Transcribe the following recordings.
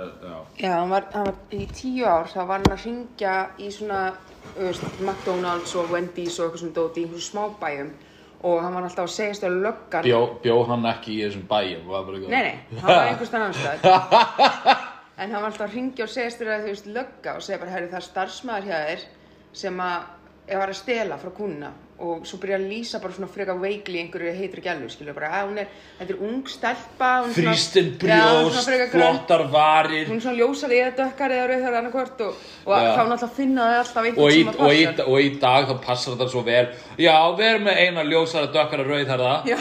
Já. Já, hann var, hann var í tíu ár, þá var hann að ringja í svona, veist, McDonalds og Wendy's og eitthvað svona dóti í einhverjum smábæjum og hann var alltaf að segjast að löggan... Bjó, bjó hann ekki í þessum bæjum Nei, nei, hann var einhvers þannig anstæð. en hann var alltaf að ringja og segjast þér að þú veist lögga og segja bara, herri, það er starfsmæður hjá þér sem að er var að stela frá kúnna og svo byrja að lýsa bara svona freka veikli einhverju heitri gælu, skilur bara, að hún er, þetta er ung stelpa, hún svona- Þrýstin Já, hún svona brjóst, grönn. flottar varir. Hún er svona ljósar eða dökkar eða rauðar annarkvort og, og Já. þá náttúrulega finna það alltaf í, sem að og, í, passa og í dag þá passar þetta svo vel. Já, við erum með eina ljósara dökkara rauðherða já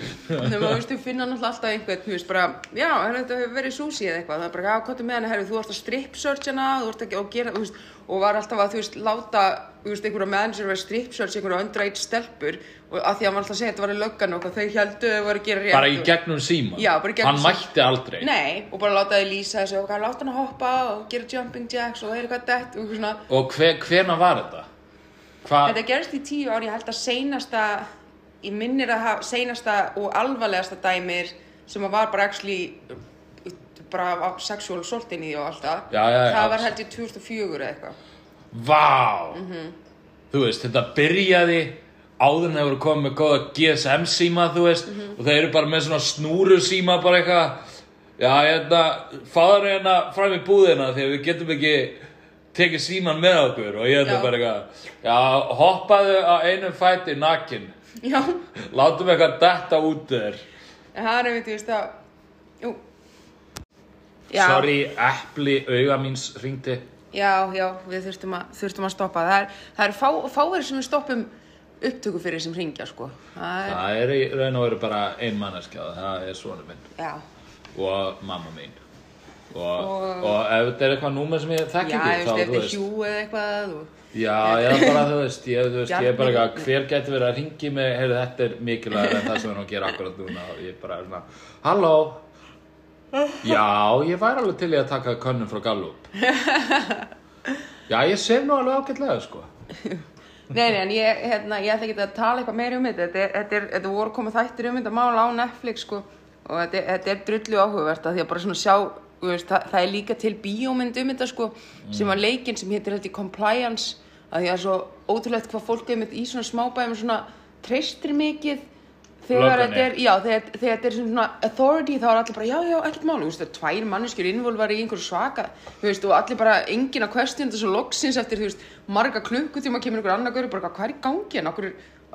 Þegar maður veistu finna náttúrulega alltaf einhvern þú veist bara, já, hérna þetta hefur verið sushi eða eitthvað það er bara, já, hvað er með henni, herri, þú ert að strip searchana þú ert ekki að gera, þú veist og var alltaf að, þú veist, láta, þú veist, einhverja manager verið strip search, einhverja underage stelpur og að því að maður alltaf að segja að þetta var í löggan og þau heldur þau var að gera rétt Bara í og- gegnum síman Já, í gegnum Hann mætti aldrei Nei, og bara láta þau lýsa þessu og láta hann að hoppa og gera jumping jacks og eitthvað dett og eitthvað svona Og hver, hvena var þetta? Hvað? Þetta gerist í tíu ár, ég held að seinasta, ég minnir að hafa seinasta og alvarlegasta dæmir sem að var bara actually bara sexual inn í því og allt það. Já, já, já, Það var held ég 2004 eða eitthvað. Vá Mhm. Þú veist, þetta byrjaði áður en það voru komið með góða GSM síma, þú veist Mhm. og þeir eru bara með svona snúru síma bara eitthvað Já, hérna, fáður hérna fram í búðina því að við getum ekki tekið síman með okkur og ég Já. þetta bara eitthvað Já, hoppaðu á einum fæti nakin Já, Látum eitthvað detta út þér það er einmitt, ég veist að, jú. Já, Sorry, epli auga míns hringdi Já, já, við þurftum að, þurftum að stoppa. Það er, það er fá, fáir sem við stoppum upptöku fyrir sem ringja, sko. Það er, Það er í raun og veru bara ein manneskja það er svona minn já. og mamma mín og, og, Og- ef þetta er eitthvað númer sem ég þekki Já, ekki ég þá, veist, þú þetta er veist hjú eða eitthvað og... Já, ég bara, þú veist, ég, þú veist, ég er bara eitthvað, hver gæti verið að ringi mig, heyrðu, þetta er mikilvægur en það sem við erum að gera akkurat núna og ég bara er svona, halló, já, ég væri alveg til í að taka könnum frá Gallup. Já, ég sef nú alveg ágætlega, sko. Nei, nei, en ég, hérna, ég ætla ekki að tala eitthvað meira um þetta. Þetta, er- þetta, er, þetta voru komið þættir um þetta mál á Netflix, sko. Og þetta, þetta er drullu áhugavert að því að bara svona sjá, þú veist, það, það er líka til bíómynd um þetta, sko, sem var leikinn sem heitir held í Compliance. Að því að svo ótrúlegt hvað fólk er með í svona smábæðum svona treystir mikið þegar þetta er, já, þegar, þegar þetta er svona authority þá er allir bara, já, já, ekkert mál, þú veist, það er tvær manneskjur involvar í einhverju svaka, þú veist, og allir bara engin að question þessu loksins eftir, þú veist, marga klukkutíma kemur einhver annar gaur og bara, hvað er í gangi hérna, okkur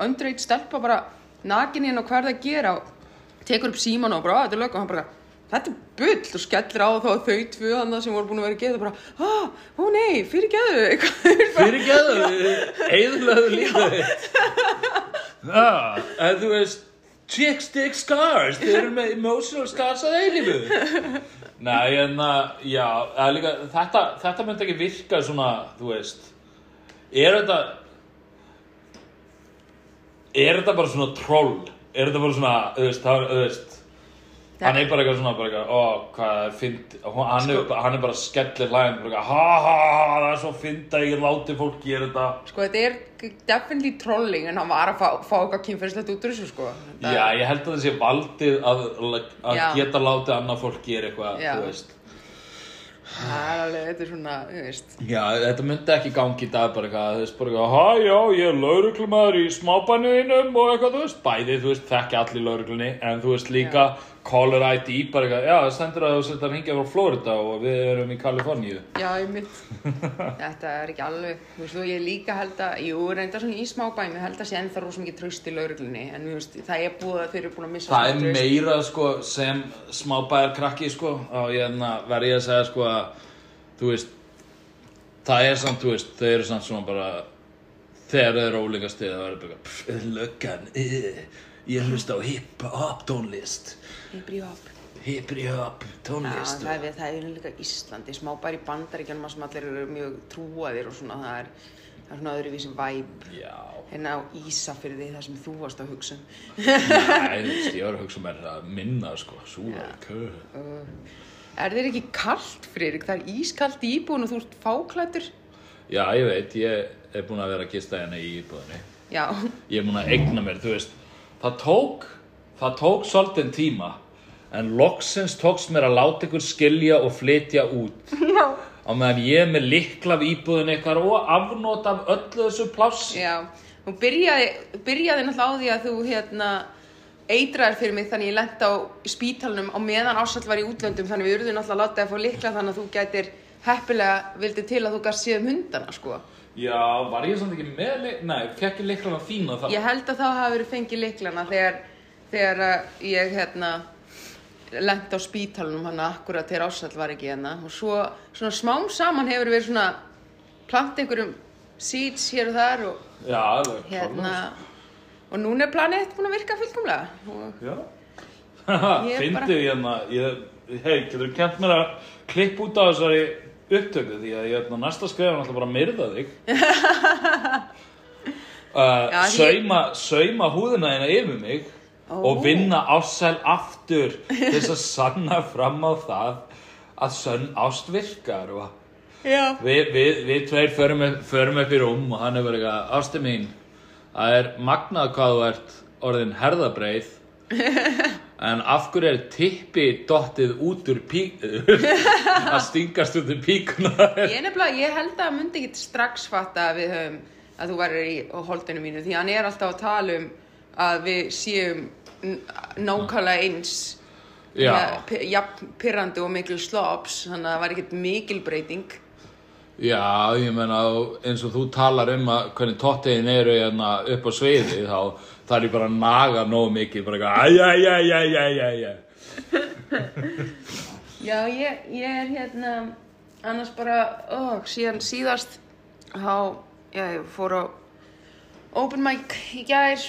öndreit stelpa bara nakin hérna og hvað er það að gera og tekur upp síman og bara, "Á, þetta er lög og hann bara, þetta er bull. Og skellir á þá þau tvö annað sem voru búin að vera að geða bara, ah, ó nei, fyrir geðu Fyrir geðu, eðlaðu lífið. En þú veist, chicks dig scars, þeir eru með emotional scars að eilífu. Nei, en að, já, að líka, þetta, þetta myndi ekki virka svona, þú veist, er þetta, er þetta bara svona troll? Er þetta bara svona, þú veist, það er, þú veist, hann er bara eitthvað svona, bara eitthvað, ó, hvað er fynd, hann, er, hann er bara skellir hlæðin, bara eitthvað, ha, ha, ha, það er svo fynd að ég láti fólk gera þetta. Sko þetta er definitely trolling en hann var að fá, fá eitthvað kynferðislegt út úr þessu sko. Þetta- Já, ég held að það sé valdið að, að Já. geta látið annað fólk gera eitthvað, Já. þú veist. Það er alveg, þetta er svona, þú veist. Já, þetta myndi ekki gangi í dag bara eitthvað, þú veist, bara eitthvað, hæ, já, ég er lauruglumæður í smábænuðinum og eitthvað, þú veist, bæði, þú veist, þekki allir lauruglunni, en þú veist líka, caller ID, bara eitthvað, já, það stendur að þú setja að hringja frá Florida og við erum í Kaliforníu. Já, ég mitt. þetta er ekki alveg, þú veist, og ég líka held að, jú, reyndar svona í smábæmi, held að sé ennþá rosa mikið traust í lauruglunni, en þú veist, það er búið að þeir eru búin að missa Það er svona traust. meira, sko, sem smábæjar krakki, sko, og ég hérna, verð ég að segja, sko, að, þú veist, það er samt, þú veist, þau eru samt svona bara, þegar þau eru ólíka stið, bara, uh, ég hlusta á hip-hop tónlist, hip-hop Já, tónlist. það er, það er líka Íslandi, smábæri bandaríkjanum sem allir eru mjög trúaðir og svona, það er, það er svona öðruvísum væp. Já, En á Ísafyrði, það sem þú varst að hugsa um. veist, ég var að hugsa mér að minna, sko, súra, köð. Er þér ekki kallt, Friðrik? Það er ískallt í íbúin og þú ert fáklættur? Já, ég veit, ég er búinn að vera að gista hérna í íbúðinni. Já, ég er múin að eigna mér, þú veist það tók, það tók svolítið tíma en loksins tókst mér að láta ykkur skilja og flytja út Já. á meðan ég með likla af íbúðin ykkar og afnót af öllu þessu pláss Já, hún byrjaði, byrjaði náttúrulega á því að þú hérna eitraðir fyrir mig þannig ég lent á spítalunum á meðan ásall var í útlöndum þannig við urðum náttúrulega að láta þið að fá likla þannig að þú gætir heppilega vildi til að þú gæst séð um hundana sko. Já, var ég samt ekki með lik... Nei, fekk ég liklana þína þá? Ég held að þá hafi verið fengið liklana þegar, þegar uh, ég hérna lent á spítalunum hann akkurat þegar ásall var ekki hérna. Og svo svona smám saman hefur verið svona plant einhverjum seeds hér og þar og Já, alveg hérna og núna er planið búin að virka fullkomlega Já. Ég Fyndið bara- hérna ég, Hei, getur þú kent mér að klippa út á þessari upptöku því að hérna, næsta skrifan alltaf bara að myrða þig uh, Já, sauma, sauma húðina þína yfir mig Ó. og vinna ásæl aftur til þess að sanna fram á það að sönn ást virkar Við, við, við tveir förum upp í rúm og hann er bara eitthvað, ástu mín, það er magnað hvað þú ert orðin herðabreið, en af hverju er tippi dottið út úr pík, að stingast út úr píkuna? ég nefnilega, ég held að myndi ekki strax fatta að við höfum að þú verður í holdinu mínu því hann er alltaf að tala um að við séum nákvæmlega eins Já. jafn pirrandi og mikil slops þannig að það var ekkert mikil breyting Já, ég meina, eins og þú talar um að hvernig tottegin eru hérna upp á sviði, þá þarf ég bara að naga nógu mikið, bara eitthvað. Já, ég, ég er hérna annars bara, ó, síðan síðast þá, já, ég fór á open mic í gær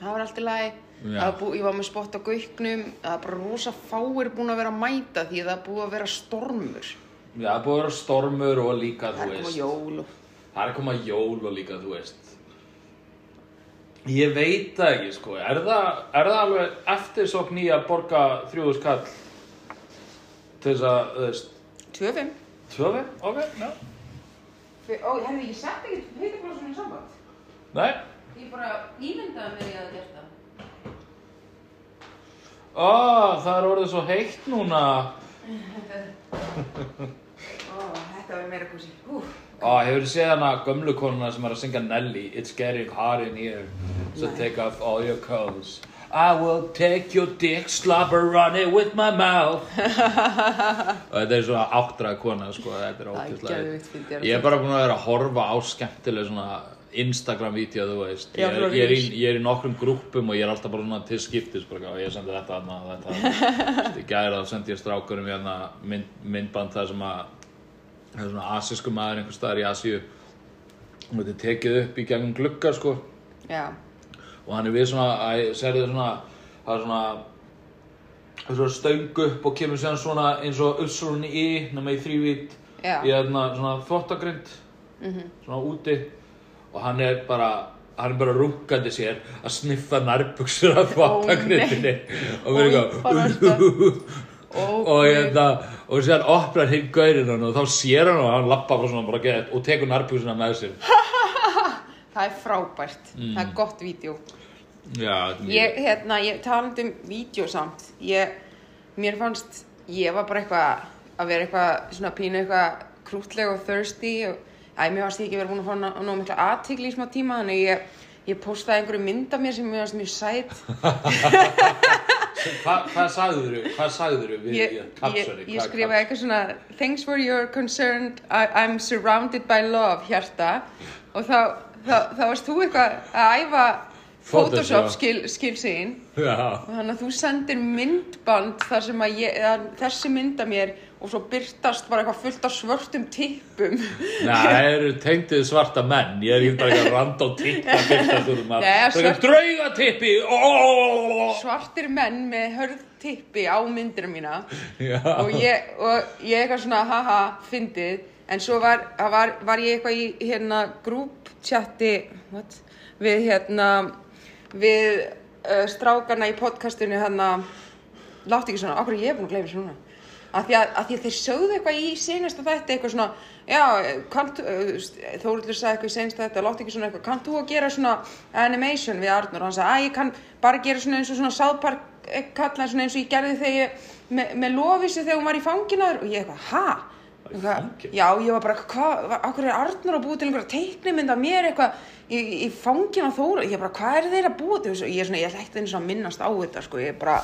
það var allt í lagi Já. Það var bú, ég var með spott á gauknum það var bara rosa fáir búin að vera að mæta því það er búið að vera stormur Já, það er búið að vera stormur og líka, það er koma veist. jól og Það er að koma jól og líka, þú veist Ég veit það ekki, sko. Er það, er það alveg eftirsókn í að borga þrjúðu skall til þess að, þú veist? Tvöfum Tvöfi? Ok, já. Ó, herri, ég sett ekki heitaflássunum í samband. Nei? ég bara ímyndaði mér ég að gert það. Ó, það er orðið svo heitt núna. Ó, þetta var meira kúsi Úf, Ó, hefur þið séð hana gömlu konuna sem er að syngja Nelly It's getting hot in here So Nei. take off all your clothes I will take your dick, slobber on it with my mouth Og þetta er svona áttrað kona, sko Þetta er Það er fyndið. Ég er bara búin að vera að horfa á skemmtileg svona Instagram-vídeó, þú veist ég, svona ég, er í, ég er í nokkrum grúppum og ég er alltaf bara svona til skiptis bara, og ég sendi þetta þetta. Í gæra þá sendi ég strákurum hérna mynd, myndband þar sem að það er svona asísku maður einhver staðar í Asíu. Og þetta er tekið upp í gegnum glugga sko. Já, og hann er við svona, að serðu svona það er svona það er svona stöng upp og kemur síðan svona eins og ussurinn í nema í þrývít í þarna svona þvottagrind svona úti. Og hann er bara hann er bara rúkandi sér að sniffa nærbuksur af þvottagrindinni. Og verður eitthvað og, og hérna og sér opnar hinn gaurinn hann og þá sér hann og hann lappa bara svona bara get og tekur nærbuksuna með sér. Það er frábært. Það er gott vídeo. Já, Ég, hérna, ég talandi um vídeo samt. Ég, mér fannst ég var bara eitthvað að vera eitthvað svona pínu eitthvað krútleg og thirsty og æ, mér fannst ég ekki vera búin að fá ná, ná mikla aðtigli í smá tíma þannig ég, ég postaði einhverju mynd af mér sem mér fannst mjög sæt. Hva, hvað sagður þú? Hvað sagður þú við kapsari? ég skrifaði eitthvað svona thanks for your concern I, I'm surrounded by love hjarta og þá, þá, þá varst þú eitthvað að æfa Photoshop. Skil, skilsinn Já, og þannig að þú sendir myndband þar sem að ég, þessi mynd af mér og svo byrtast bara eitthvað fullt af svörtum tippum. Nei, það eru tengdið svarta menn. Ég er ekki bara eitthvað random tippa fyrstast úr maður Nei, Það er draugatippi. Svartir menn með hörð tippi á myndina mína. Já, og ég, og ég eitthvað svona haha, fyndið. En svo var, var, var ég eitthvað í hérna grúptjatti what? við hérna við uh, strákarna í podcastinu hérna. Láttu ekki svona, okkur ég er búin að gleyma svona að því því að þeir sögðu eitthvað í senasta þætti eitthvað svona já, kannt, Þóruldur sagði eitthvað í senasta þætti láttu ekki svona eitthvað, kannt þú að gera svona animation við Arnur hann sagði að ég kann bara gera svona eins og svona South Park kalla eins og ég gerði þegar ég, með, með Lofísu þegar hún var í fanginaður og ég eitthvað, fanginu? Já, ég var bara, hvað, akkur er Arnur að búa til einhverja teiknimynd af mér eitthvað í, í fangin á Þóra, ég bara, hvað er þeir að búa til? Þessu? Ég er svona, ég ekkert eins og að minnast á þetta, sko, ég bara,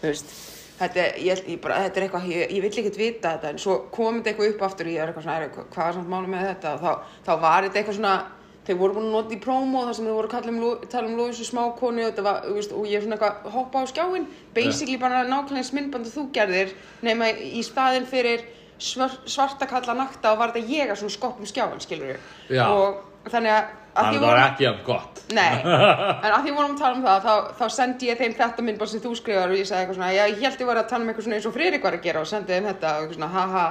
þú veist, þetta, ég, ég bara, þetta er eitthvað, ég, ég vill ekkert vita þetta, en svo kom þetta eitthvað upp aftur og ég er eitthvað svona, er, hvað er samt máli með þetta? Og þá, þá var þetta eitthvað svona, þeir voru búin að nota í promo þar sem þeir voru að um, tala um Lóðinsu smákonu og, var, veist, og ég er svona eitthvað hoppa á skjáin basically bara nákvæmlega eins myndband og þú gerðir nema í staðin fyrir svar, svarta kalla nakta og var þetta ég að svona skopp um skjáin skilur Já. og þannig að, að Það var ekki af gott. Nei, en að því vorum að tala um það þá, þá sendi ég þeim þetta myndband sem þú skrifar og ég sagði eitthvað svona, já, ég held ég var að tala um eitthvað svona eins og Friðrik var að gera og sendi þeim þetta og eitthvað svona, haha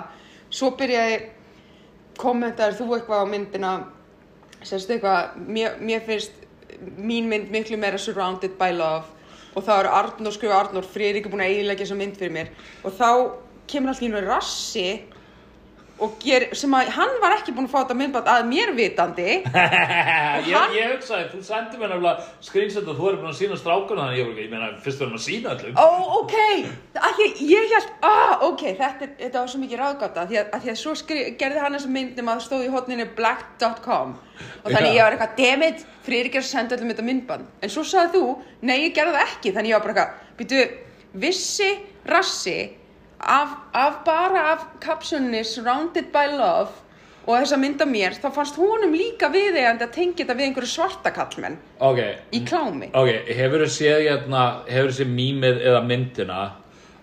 svo byrjaði kommentaður þú eitthvað á myndina sérstu eitthvað, mér, mér finnst mín mynd miklu meira surrounded by love og þá eru Arnór skrifa Arnór, Friðrik er búin að eiginlega þessa mynd fyrir mér og þá kemur alltaf í ger, sem að hann var ekki búin að fá þetta myndband að mér vitandi. Ég, ég hugsaði, þú sendi mér nefnilega screenshot og þú er búin að sína strákuna þannig. Ég, ég meina, fyrst verðum að sína öllum. Ó, ok, að því að ég held, ah, ok, þetta, þetta var svo mikið ráðgáta, því að, að, því að svo skri, gerði hann þessa myndum að það stóð í hotninu black.com og þannig Já. ég var eitthvað, dammit, Friðrik að senda öllum þetta myndband, en svo sagði þú, nei, ég gerði það ekki, þannig ég var bara eitthvað, af, af bara af kapsunni Surrounded by Love og þessa mynda mér, þá fannst honum líka viðeigandi að tengja þetta við einhverju svarta kallmenn Ok, í klámi. ok, hefur þú séð hérna, séð mýmið eða myndina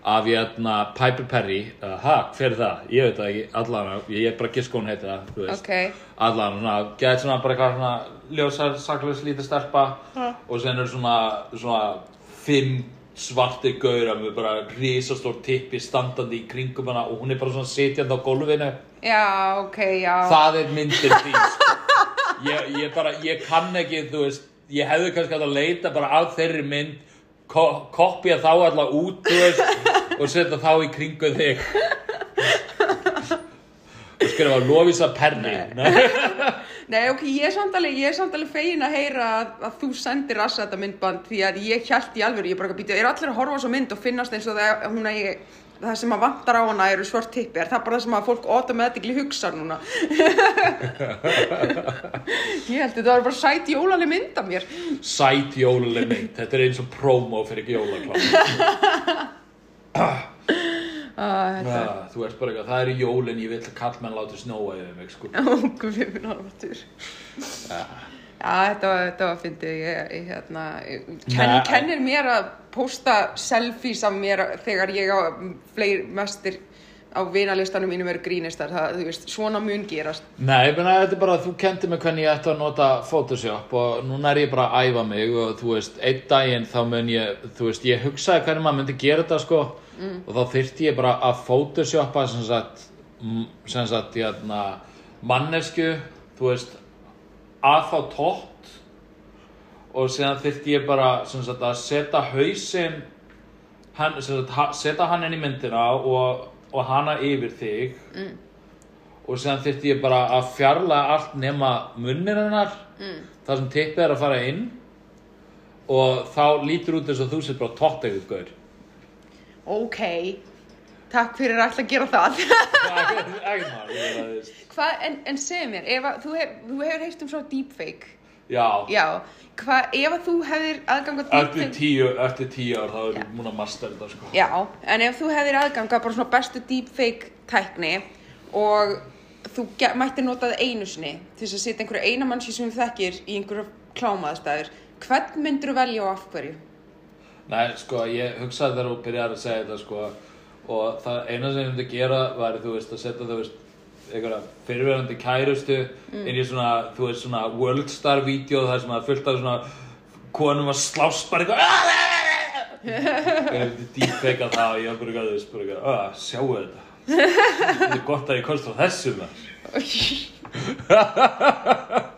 af hérna Piper Perry, uh, ha, hver er það? Ég veit það ekki, allan, ég er bara gisk hún heiti það, þú veist. Ok. Allan, svona, gæði svona bara eitthvað svona ljósar, saklaus, lítið stelpa og sen eru svona, svona fimm svartir gaurar með bara risastór tippi standandi í kringum hana og hún er bara svona sitjandi á gólfinu. Já, ok, já. Það er myndir þín, sko. Ég, ég bara, ég kann ekki, þú veist, ég hefði kannski að leita bara af þeirri mynd, ko kopja þá alla út, þú veist, og setja þá í kringu þig. Og skrifa Lovisa Perry. Nei, ok, ég er samt alveg, ég fegin að heyra að, að þú sendir rassa þetta myndband því að ég held í alveg, ég bara býti, er allir að horfa á svo mynd og finnast eins og það, hún eigi, það sem að vantar á hana eru svart tippi, er það bara það sem að fólk automatically hugsa núna? ég held þetta var bara sæt jólaleg mynd af mér. Sæt jóluleg mynd. Þetta er eins og promo fyrir ekki jólaklán. Þetta Ja, þú ert bara eitthvað, það er jólin, ég vil kallmenn láti snóa yfir mig, sko. er ógur við minn alvatur. Já, þetta var, þetta var fyndið, ég, ég, hérna, ég, Nei. kennir mér að posta selfies af mér þegar ég á fleiri mestir á vinalistanum mínum eru grínistar, það, þú veist, svona mun gerast. Nei, ég meina, þetta er bara að þú kendi mig hvernig ég ætti að nota Photoshop og núna er ég bara að æfa mig og þú veist, einn daginn þá mun ég, þú veist, ég hugsaði hvernig maður myndi gera þetta sko og þá þyrfti ég bara að Photoshopa sem sagt, sem sagt, hérna, mannesku, þú veist, að fá tótt. Og síðan þyrfti ég bara, sagt, að setja hausinn, hann, sagt, setja hann inn í myndina og, og hana yfir þig. Og síðan þyrfti ég bara að fjarlæga allt nema munnir hennar mm. þar sem tippið er að fara inn. Og þá lítur út þess að þú sér bara tótt eitthvað Ok, takk fyrir ætla að gera það. ekkert maður ég er að, þú veist. Hvað, en, en segðu mér, ef að, þú, hef, þú hefur heilt um svo deepfake, já, já, hvað, ef að þú hefðir aðgang að eftir tíu, eftir tíu ár þá er ég múin að master þetta sko Já, en ef þú hefðir aðgang að bara svona bestu deepfake tækni og þú mættir nota það einu sinni til þess að setja einhverju einamannsí sem þú þekkir í einhverju klámaðastæður, hvern myndur þú velja og af hverju? Nei, sko, ég hugsaði þegar þú byrjar að segja þetta, sko, og það eina sem ég myndi gera var, þú veist, að setja, þú veist, einhverja fyrirverandi kærustu inn í svona, þú veist, svona Worldstar-vídeó þar sem að fullt af svona konum að slást bara eitthvað Ég myndi deepfaka það og ég var bara þú veist, bara eitthvað, að, sjáu þetta. Þetta er gott að ég komst á þessu, maður.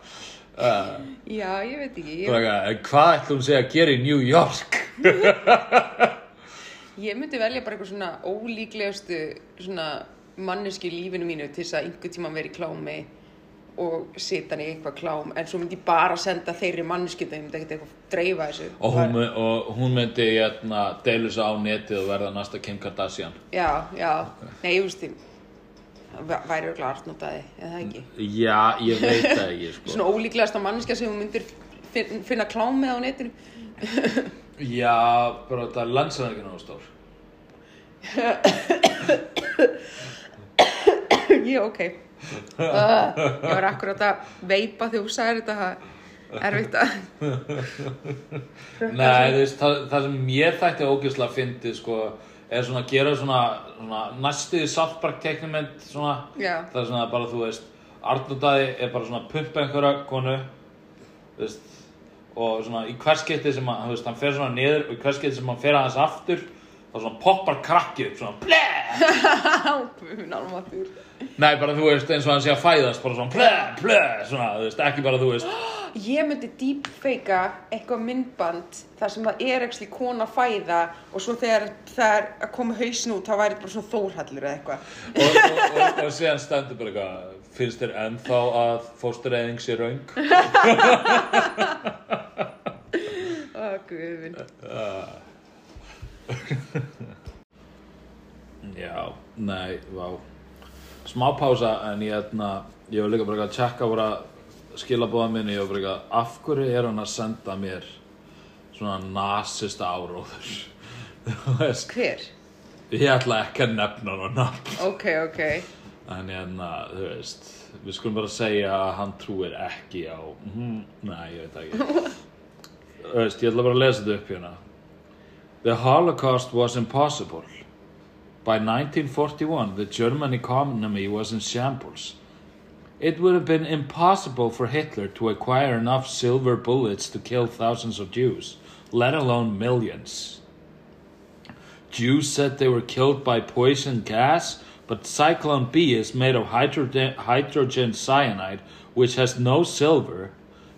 Já, ég veit ekki, ég, en hvað ætlum sé að gera í New York? ég myndi velja bara eitthvað svona ólíklegustu svona manneski lífinu mínu til þess að einhver tíma vera í klámi og sita hann í eitthvað klám en svo myndi ég bara senda þeirri mannskjöld ég myndi ekkert eitthvað dreifa þessu Og hún, my- og hún myndi hérna, deilu sig á netið og verða næsta Kim Kardashian. já, já, nei, ég veist því væri örugglega artnótaði eða ekki Já, ég veit það ekki, sko. svona ólíklegasta mannskja sem hún myndir fin- finna klám með á netinu Já, bara þetta er ekki náttúrulega stór. ég, ok uh, ég var akkurat að veipa þegar þú sagðir þetta er erfitt að Nei, þú veist, það, það sem ég þætti ógeðslega fyndið, sko, er svona að gera svona, svona næstuði saltbark teknimynd, svona, Já. það er svona bara, þú veist, Arnótaði er bara svona pumpa einhverja konu, þú veist, og svona í hverskipti sem hann, þú veist, hann fer svona niður og í hverskipti sem hann fer aðeins aftur, þá svona poppar krakki upp, svona, ble! Guðminn almatur Nei, bara þú veist, eins og hann sé að fæðast, bara svona, ble, ble, svona, þú veist, ekki bara, þú veist, Ég myndi deepfakea eitthvað myndband þar sem það er ekki kona að fæða og svo þegar það er að koma hausin út þá væri þetta bara svona þórhallur eða eitthvað. og, og, og, og síðan stendur bara eitthvað, finnst þér ennþá að fóstureyðing sé raung? Ó, guðminn. Já, nei, vá Smá pása en ég, hérna, ég var líka bara að tjekka bara skilabóða minni, var bara eitthvað af hverju er hann að senda mér svona nasista áróður Hver? ég ætla ekki að nefna hann Ok, ok. en hérna, þú veist við skulum bara segja að hann trúir ekki á mm, nei, ég veit ekki þú veist, ég ætla bara að lesa þetta upp hérna The Holocaust was impossible By 1941, the German economy was in shambles. It would have been impossible for Hitler to acquire enough silver bullets to kill thousands of Jews, let alone millions. Jews said they were killed by poison gas, but Cyclone B is made of hydrogen, hydrogen cyanide, which has no silver.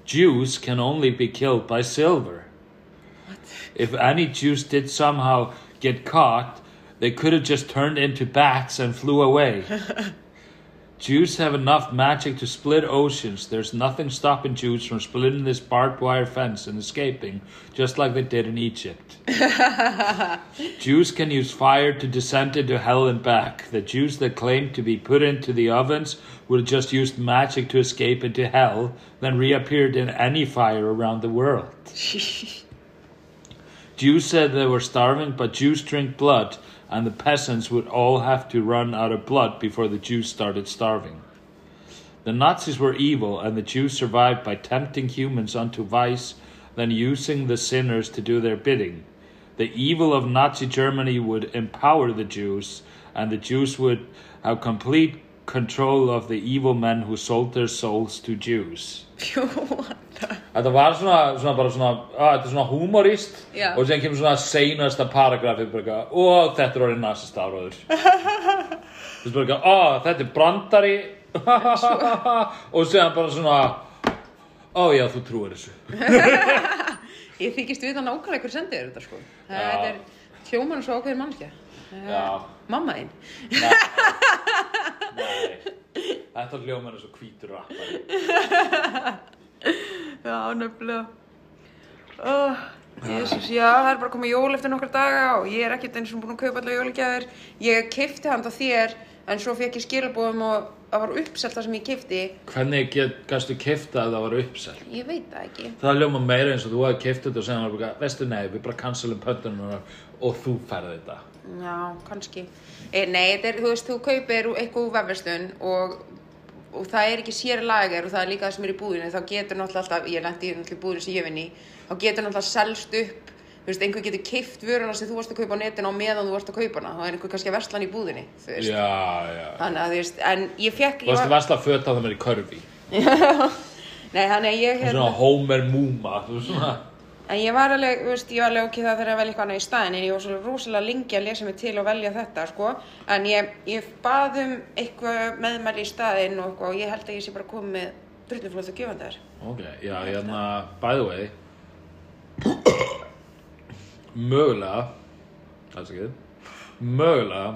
Jews can only be killed by silver. If any Jews did somehow get caught, they could have just turned into bats and flew away. Jews have enough magic to split oceans. There's nothing stopping Jews from splitting this barbed wire fence and escaping, just like they did in Egypt. Jews can use fire to descend into hell and back. The Jews that claim to be put into the ovens would have just used magic to escape into hell, then reappeared in any fire around the world. Jews said they were starving, but Jews drink blood, and the peasants would all have to run out of blood before the Jews started starving. The Nazis were evil, and the Jews survived by tempting humans unto vice, then using the sinners to do their bidding. The evil of Nazi Germany would empower the Jews, and the Jews would have complete control of the evil men who sold their souls to Jews. Þetta var svona, svona bara svona, að, þetta er svona humorist Já. og sem kemur svona seinasta paragrafið bara og þetta er orðið nasist áraður. Þú veist bara eitthvað, ó, þetta er brandari og séðan bara svona, ó já, þú trúir þessu. Ég þykist við það nákvæmlega hver sendið er þetta sko. Þetta er hljóman svo ákveðin mannskja. Já, Mamma þín. nei, þetta hljómar er svo hvítur rappari. Já, nefnilega. Oh, Jésús, já, það er bara komið jól eftir nokkra daga og ég er ekkert eins og búin að kaupa allar jólagjafir. Ég kefti handa þér, en svo fekk ég skilabóðum og það var uppselt það sem ég kefti. Hvernig gæstu kifta að það var uppsell? Ég veit það ekki. Það hljóma meira eins og þú hefði kift þetta og segja bara, veistu, nei, við bara cancelum pöntunum og þú færði þetta. Já, kannski. E, nei, er, þú veist, þú kaupir eitthvað úr vefverslun og, og það er ekki sér lager og það er líka það sem er í búðinu. Þá getur náttúrulega alltaf, ég lendi í búðinu sem ég vinn í, þá getur náttúrulega selst upp, þú veist, einhver getur keift vöruna sem þú varst að kaupa á netinu á meðan þú varst að kaupa hana. Það er einhver kannski að versla hann í veist. Já, já. Þannig að, þú veist, en ég fekk, Þú varst að vesla föt á það mér í körfi. nei, þannig að ég, hérna- Svona Homer Múma, þú veist svona. En ég var alveg, þú veist, ég var alveg ok það þegar að velja eitthvað annað í staðin en ég var svo rosalega lengi að lesa mig til og velja þetta, sko. En ég, ég bað um eitthvað meðmæli í staðin og og ég held að ég sé bara komið með drulluflóð og gjöfandar. Ok, já, hérna, by the way, mögulega, alls ekki, mögulega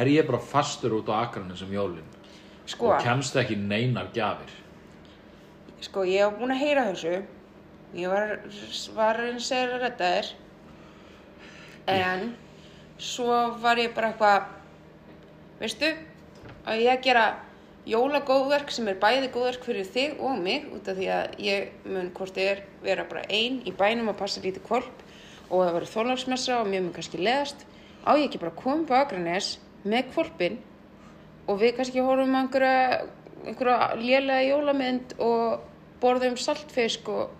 er ég bara fastur út á akranum sem jólin Sko, og kemst ekki neinar gjafir sko, ég hef búin að heyra þessu. Ég var, var eins og að redda þér. En svo var ég bara eitthvað, veistu, að ég gera jólagóðverk sem er bæði góðverk fyrir þig og mig út af því að ég mun hvort þið er vera bara ein í bænum að passa lítið kvolp og það verður þólagsmessa og mér mun kannski leðast á ég ekki bara koma på Akranes með kvolpin og við kannski horfum einhverja, einhverja lélega jólamynd og borðum saltfisk og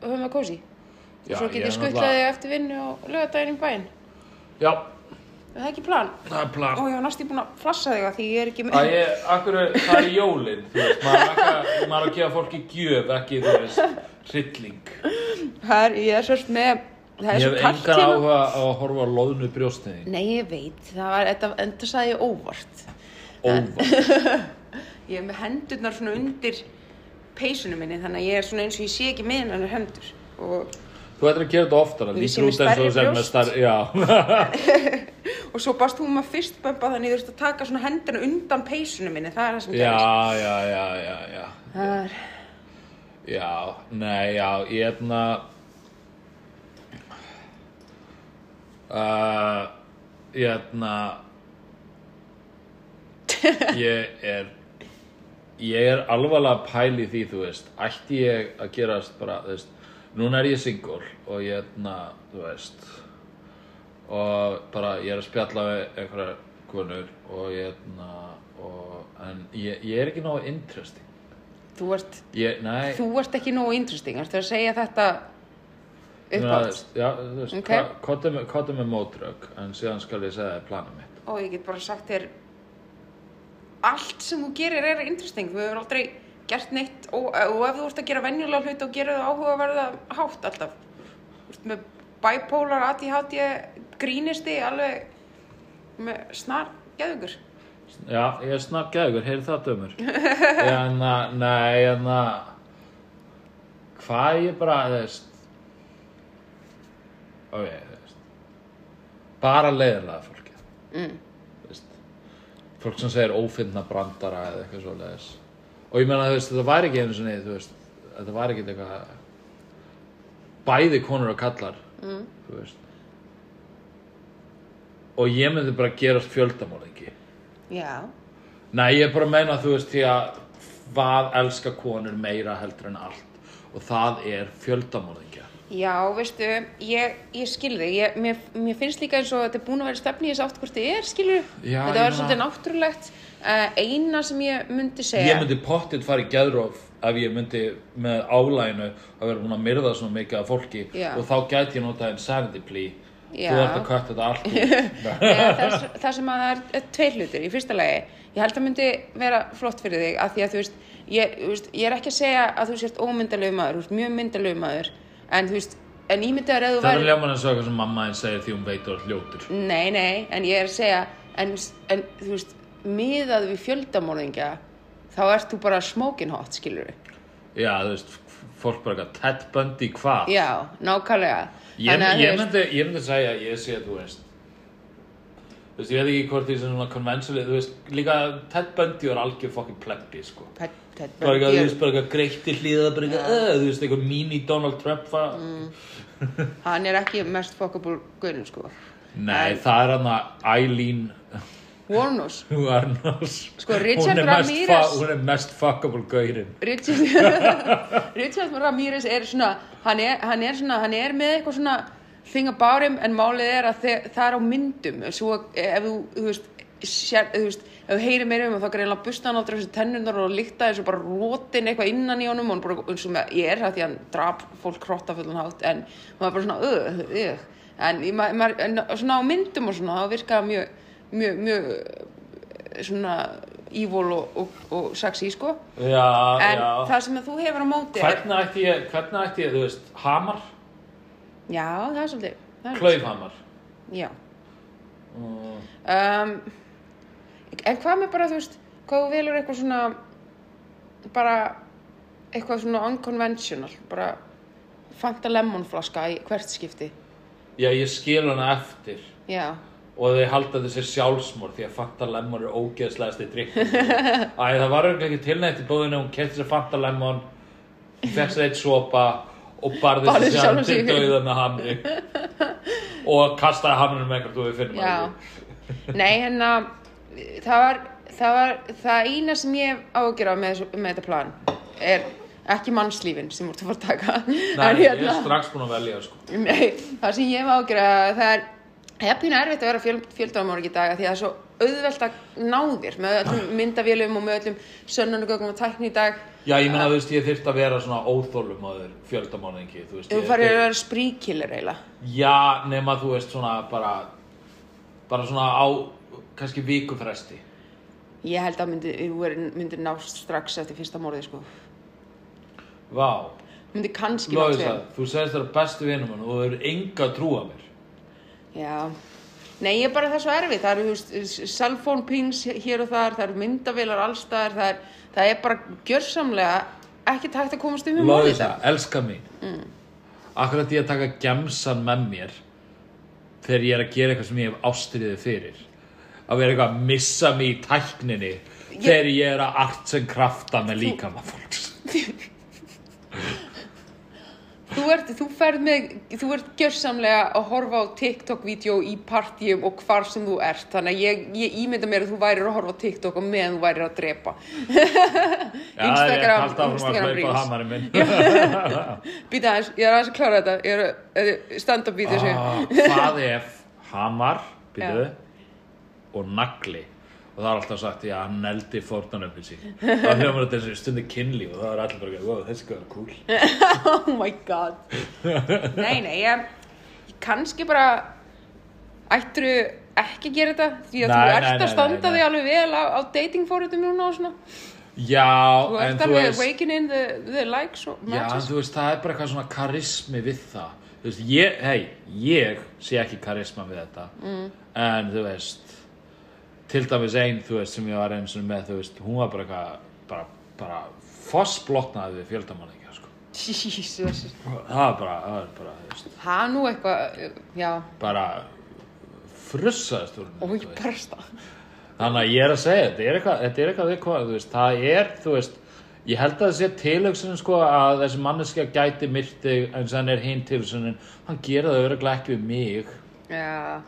og höfum að kósi og Já, svo ég get ég er skuttlaði eftir vinnu og lögadaginn í bæinn já, er það ekki plan? það er plan Ó, ég var næstu búin að flassa þig að því ég er ekki með ég, akkur, það er jólin, þú veist, maður er ekki að, er gefa fólki gjöf, ekki, þú veist, hrylling. Það er, ég er svolítið með það er Ég svo hef kalt engan hérna áhuga á að horfa á loðnu brjóstinni. Nei, ég veit, það var, þetta, sagði ég óvart Óvart. Ég er með hendurnar svona undir peysunum minni þannig að ég er svona eins og ég sé ekki með hennar hendur og, Þú ættir að gera þetta oftar, lítur með út eins og þú sem brjóst. starri, já. og svo barst hún maður fyrst bömba þannig ég þurfti að taka svona hendurna undan peysunum minni það er það sem Já, gerist já, já, já, já. Það er, Já, nei, já, ég hefna uh, Ég hefna Ég er Ég er alvarlega pæli því, þú veist. Ætti ég að gerast bara, þú veist Núna er ég single og ég hefna, þú veist Og bara, ég er að spjalla við einhverjar konur og ég hefna og, En ég, ég er ekki nógu interesting. Þú, ert, Ég, nei. þú ert ekki nógu interesting. Ertu að segja þetta Þú uppátt Já, þú veist, Ok. okay. kottum með, með mótrök en síðan skal ég segja þér planið mitt. Og ég get bara sagt þér allt sem þú gerir er interesting. Þú hefur aldrei gert neitt og, og ef þú ert að gera venjulega hlut og gera þau áhugaverða hátt alltaf. Þú ert með bipolar, ADHD grínisti alveg með snar geðugur Já, ég er snart gægur, heyrðu það dömur. En að, nei, en að Hvað ég bara, þú veist Ok, þú veist Bara leiðinlega fólkið. Mm. Fólk sem segir ófinna brandara eða eitthvað svo leiðis Og ég þú veist, þetta var ekki einu sinni, veist Þetta var ekki eitthvað Bæði konur og kallar Mm. og ég myndi bara gerast fjöldamorðingi já, nei ég er bara að meina þú veist því að hvað elska konur meira heldur en allt? Og það er fjöldamorðingja já, veistu ég, ég skil þig, ég, mér, mér finnst líka eins og þetta er búin að vera stefni í þess átt hvort þið er skilur, Já, þetta ég var svolítið náttúrulegt uh, eina sem ég myndi segja. Ég myndi pottit fara í geðróf ef ég myndi með álæginu að vera búin að myrða svona mikið af fólki. Já. og þá gæti ég notað insanity plea. Já. þú ert að kvæta þetta allt. Eða, það, það sem að það er, tveir hlutir. Í fyrsta lagi, ég held að myndi vera flott fyrir þig að því að þú veist ég, veist, ég er ekki að segja að þú sért ómyndalegu maður, þú veist, mjög myndalegu maður en þú veist, en ímyndaður eða þú það er væri ljóman eins og eitthvað sem mamma einn segir því hún veit þú ert ljótur. Nei, nei, en ég er að segja en, en þú veist, miðað við fjöldamorðingja þá ert þú bara smoking hot, skilur já þú veist fólk bara eitthvað Ted Bundy hvað? Já, nákvæmlega. Ég, að, ég, myndi, myndi segja að ég sé að þú veist Þú veist, ég veit ekki hvort því sem svona konvensuli, þú veist, líka Ted Bundy var algjör fokkin plebbi, sko. Ted Bara eitthvað, greitt í hlýða, bara eitthvað, þú veist, eitthvað mini Donald Trump. Mm. hann er ekki mest fuckable guðin, sko Nei, það er hann að Eileen Warnos Warnos. Sko, Richard fa- hún er mest fuckable gaurinn. Richard, Richard Ramirez er svona hann er, hann er svona, hann er með eitthvað svona thing about him en málið er að það er á myndum svo ef þú, þú veist, sér, þú veist ef þú heyrir meira um þá greinlega busta hann á þessu tennundar og líkta og bara rótin eitthvað innan í honum og bara eins og ég er það því að hann drap fólk hrotta fullan hátt en maður bara svona öð, öð en, í ma- maður- en svona á myndum og svona þá virka það mjög, mjög, mjög eh, svona evil og, og, og sexy sko Já, en já. það sem þú hefur á móti er, Hvernig ætti ég, hvernig ætti ég, þú veist, hamar, já, það er svolítið klaufhamar. já Mm. um, en hvað með bara þú veist hvað þú velur eitthvað svona bara eitthvað svona unconventional bara Fanta lemon flaska í hvert skipti Já, ég skil hana eftir. já, og þau halda þessi sjálfsmór því að Fanta Lemon er ógeðslegasti drikk Æ, það var örugglega ekki tilnætt í búðinu hún kefti sér Fanta Lemon fekk sér eitt sopa og barði sjálfan sjálf til sig. döða með hamri og kastaði hamrinu með Já. að Nei, hérna, það var, það var, það eina sem ég ágjör af með, með þetta plan er ekki mannslífin sem ert að fara að taka. Nei, ég er strax búin að velja sko. Nei, það sem ég hef ágjör að það er, pínu erfitt að vera fjöl, fjöldamorg í dag því að það er svo auðvelt að ná þér með öllum myndavélum og með öllum sönnunugögnum og tækni í dag. Já, ég meina, þú veist, ég þyrft að vera svona óþólum á þér fjöldamáningi, þú Þú ég- að vera spríkiller eiginlega. Já, nema þú veist svona bara bara svona á kannski vikufresti Ég held að myndi, þú er- myndir nást strax eftir fyrsta morði, sko. Vá, Myndi kannski ná það, þú segist það bestu vinum hann og þú eru enga að trúa mér. Já, nei ég er bara það er svo erfið, það eru cellphone pings hér og þar, það eru myndavélar allstaðar, það er, það er bara gjörsamlega ekki takt að komast um í móði Lóðis það, elska mín mm. Akkurat ég að taka gemsan með mér þegar ég er að gera eitthvað sem ég hef ástriðið fyrir að vera eitthvað að missa mig í tækninni þegar ég er að art sem krafta með líkama fólks. Þú ert, þú ferð með, þú ert gjörsamlega að horfa á TikTok-vídeó í partíum og hvar sem þú ert, þannig að ég, ég ímynda mér að þú værir að horfa á TikTok og meðan þú værir að drepa. Já, það er Instagram- alltaf að Instagram hlaupa Reels. hamari minn. Býta aðeins, ég er aðeins að klára þetta, ég er að stand-up vídeó sig. Ah, Hvað ef hamar? Býtu, og nagli. Og það er alltaf sagt, já, hann neldi fórnanöfni sín. Þá hefur maður þessi stundi kynli og það er allir bara, wow, þessi er cool. Oh my god. Nei, nei, ég, ég kannski bara ættirðu ekki að gera þetta? Því að Nei, þú ert nei, að standa þig alveg vel á, á datingfórutum núna og svona. Já, þú en þú veist waking in the, the likes Já, en þú veist, það er bara eitthvað svona karismi við það. Þú veist, ég, hei, ég sé ekki karisma við þetta. Mm. en þú veist til dæmis ein, þú veist, sem ég var eins og með, þú veist, hún var bara eitthvað bara, bara fossblotnaði við fjöldamanninga, sko. Jesus það var bara, það var bara, þú veist. Það nú eitthvað, já. Bara frussaðist úr og þú ég veist. barsta þannig að ég er að segja, þetta er eitthvað, þetta er eitthvað viðkvæð, þú veist, það er, þú veist ég held að það sé tilhugsunin sko að þessi manneskja gæti myrti en sen er hinn tilhugsunin hann gera það öruglega ekki við mig. Já,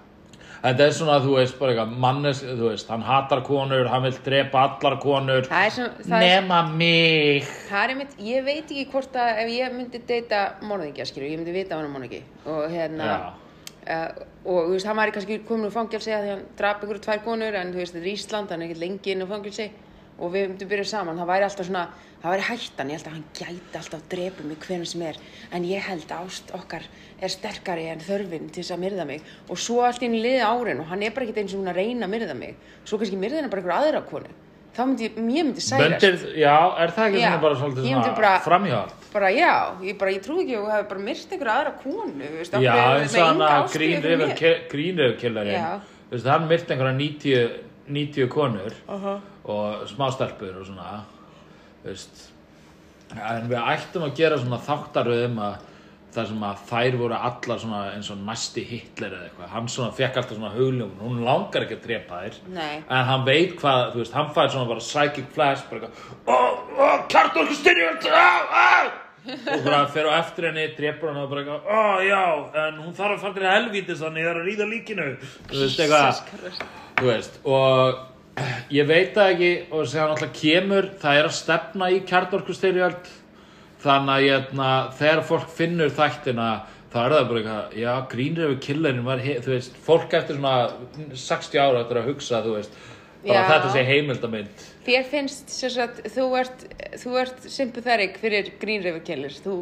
þetta er svona, þú veist, bara eitthvað manneskja, þú veist, hann hatar konur hann vil drepa allar konur. Er svona það er, nema mig. Það er einmitt, ég veit ekki hvort að ef ég myndi deyta morðingja, skilur, ég myndi vita hann um morðingi og hérna. Uh, og þú veist, hann væri kannski komin úr fangelsi að því hann drap ykkur tvær konur en þú veist, þetta er Ísland, hann er ekkert lengi inn á fangelsi og við myndum byrja saman, það væri alltaf svona það væri hættan, ég held að hann gæti alltaf að drepa mig hvernig sem er, en ég held að ást okkar er sterkari en þörfin til þess að myrða mig. Og svo allt inn í liði árin og hann er bara ekkert eins og hún að reyna að myrða mig. Svo kannski myrða hann bara ykkur aðra konu. Þá myndi ég, ég myndi særast. Böndir, já, er það ekki Já, svona bara svolítið svona framhjátt bara já, ég bara, ég trúi ekki að þú hefur bara myrt ykkur aðra konu, veist, Já, er eins og hann að veist, hann myrti einhverja 90, 90 konur Aha. og smástelpur og svona veist. En við ættum að gera svona þáttaröð um að það sem að þær voru allar svona eins og næsti Hitler eða eitthvað. Hann svona fekk alltaf svona hugljómun hún langar ekki að drepa þær. Nei. en hann veit hvað, þú veist, hann fær svona bara psychic flash bara eitthvað, ó, ó, kjartorku styrjöld, á, á! Og bara fer á eftir henni, drepur hann og bara eitthvað, ó, já, en hún þarf að fara til helvítis þannig það er að ríða líkinu. Þú veist, eitthvað þú veist, og ég veit það ekki og sem hann alltaf kemur það er að stefna í kjartorku styrjöld þannig að hérna, þegar fólk finnur þættina þá er það bara eitthvað, já, grínröfu killerinn var, þú veist, fólk eftir svona 60 ára eftir að hugsa, þú veist bara þetta sé heimildamind. Þér finnst sem sagt, þú ert, ert sympatherik fyrir grínreifukillir, þú,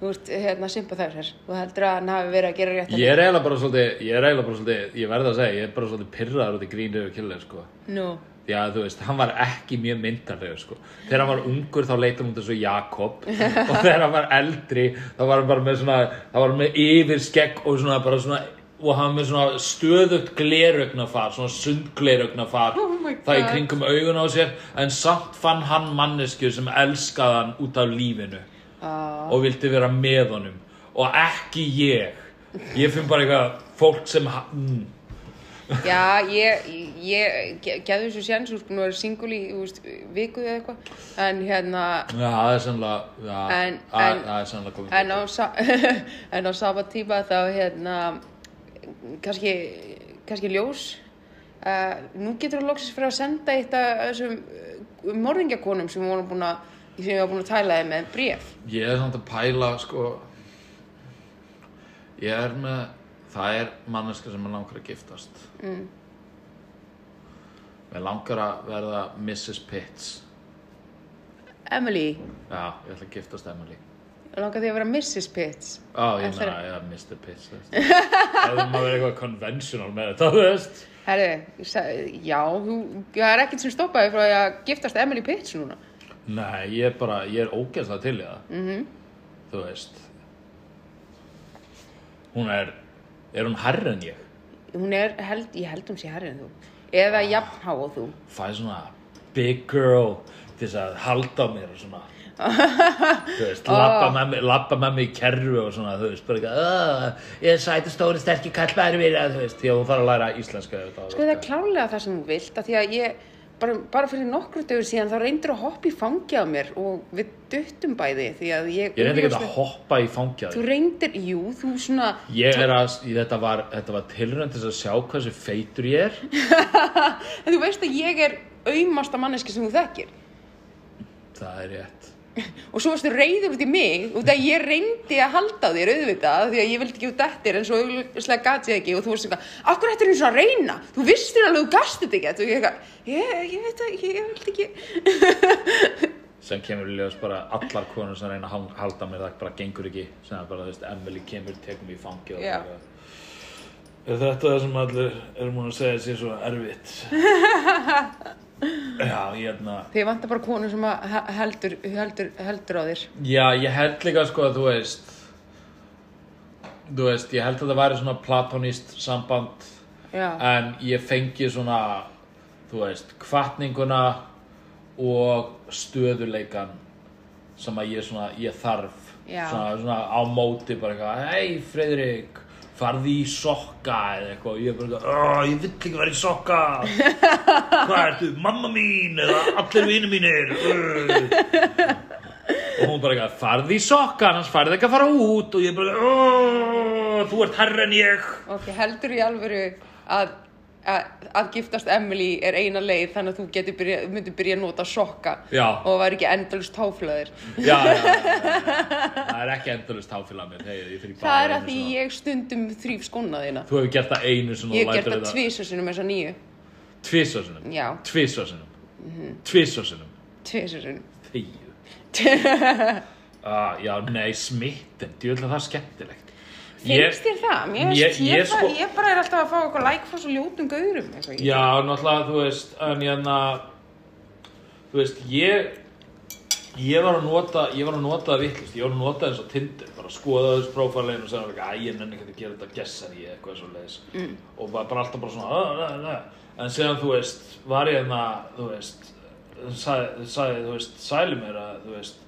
þú ert hérna sympatherik, þú heldur að hann hafi verið að gera rétt ég er eiginlega bara svolítið, ég er eiginlega bara svolítið ég verð að segja, ég er bara svolítið pyrraður út í grínröfu killer, sko. Nú, Já, þú veist, hann var ekki mjög myndarlegur, sko. Þegar hann var ungur þá leitur hann út þessu Jakob. Og þegar hann var eldri þá var hann bara með svona, þá var hann með yfir skegg og svona bara svona og hann með svona stöðugt gleraugnafar, svona sundgleraugnafar Oh my það í kringum augun á sér. En samt fann hann mannesku sem elskaði hann út af lífinu uh, og vildi vera með honum. Og ekki ég. Ég finn bara eitthvað fólk sem mm, Já, ég, ég gefði þessu séns, þú sko, nú er singul í, viku eða eitthvað, en hérna, Já, það er sannlega, já, En- það en- það komið. en á, en á sama tíma þá, hérna, kannski, kannski ljós, uh, nú getur þú loksins fyrir að senda eitt af þessum uh, morðingjakonum sem við vorum búin að, sem við varum búin að tæla þið með bréf. Ég er samt að pæla, sko, ég er með, það er manneska sem er langar að giftast. Mm. Mér langar að verða Mrs. Pitts. Emily, Já, ég ætla að giftast Emily. langar því að vera Mrs. Pitts. Já, ég meina, já, Mr. Pitts. Það er maður eitthvað conventional með þetta, þú veist. Ég sagði- já, þú, það er ekkert sem stoppaði frá að giftast Emily Pitts núna. Nei, ég er bara, ég er ógeðslega til í það. Mm -hmm. Þú veist. Hún er, er hún herri en ég? Hún er, held, ég held hún sé herri en þú. Eða jafnhá og þú. Fæ svona big girl til þess að halda á mér og svona. þú veist, labba, með mig, labba með mig í kerru og svona, þú veist, bara ekki, "Ah, ég er sæti stóri sterkir kallbæri við, þú veist, því að hún þarf að læra íslenska. Sko það er klálega það sem þú vilt, því að ég, bara, bara fyrir nokkru dögur síðan, þá reyndir að hoppa í fangi á mér og við duttum bæði, því að ég... Ég reyndi ekki að hoppa í fangja Þú reyndir, jú, þú svona... Ég er að, þetta var, þetta var tilrönd til þess að sjá hversu feitur ég er. En þú veist að ég er aumasta manneski sem þú þekkir. Það er rétt. Og svo varstu reyður út í mig, út að ég reyndi að halda á þér auðvitað, því að ég vildi ekki út eftir, en svo auðvitað gati ég ekki, og þú varst eitthvað, er eins og að reyna, þú vistir alveg, þú gast þetta ekki, og ég eitthvað, ég, ég veit ekki, ég vildi ekki. sem kemur í ljós bara allar konur sem reyna að hal- halda mér það bara gengur ekki. Sem er bara, þú veist, Emily kemur, tekur mig í fangi og bara er þetta það sem allir erum múin að segja sér svo erfitt já, ég hérna Þið vantar bara konu sem heldur, heldur, heldur á þér. já, ég held líka sko að þú veist þú veist, ég held að það væri svona platonist samband Já, en ég fengi svona þú veist, kvartninguna og stöðuleikan sem að ég svona, ég þarf. Svona, svona á móti bara eitthvað, hei Freyðrik farði í sokka eða eitthvað. Og ég er bara eitthvað, "Ó, ég vill ekki vera í sokka. Hvað ertu, mamma mín eða allir vinir mínir? Og hún bara eitthvað, farði í sokka annars farði ekki að fara út. Og ég er bara eitthvað, "Ó, þú ert herra en ég. Ok, heldur í alvöru að, að, að giftast Emily er eina leið þannig að þú byrja, myndir byrja að nota sokka Já. og væri ekki endalust táflaðir. já, já, það er ekki endalust táfélag mér, hey, Það er að því svona. ég stundum þrýf skóna þína. Þú hefur gert það einu Ég hef gert það tvisasunum þess að nýju. Tvisasunum Já, Tvisasunum Tvisasunum tvisasunum. Þegju ah, Já, nei, smitten Djúvel það er skemmtilegt Finnst þér það? Mér Ég- finnst ég, ég ég, sko- ég bara er alltaf að fá eitthvað like frá svo ljótum gaurum. Já, náttúrulega, þú veist En hérna Þú veist, ég Ég var að nota, ég var að nota vittlust, ég var að nota eins og Tinder, bara skoða þessu prófælegin og segja, æ, ég nenni ekki að gera þetta gessar í eitthvað svo leiðis. Mm. Og bara alltaf bara svona, að, að, að, en síðan, þú veist, var ég hérna, þú veist, sagði, sagði þú veist, sæli mér að, þú veist,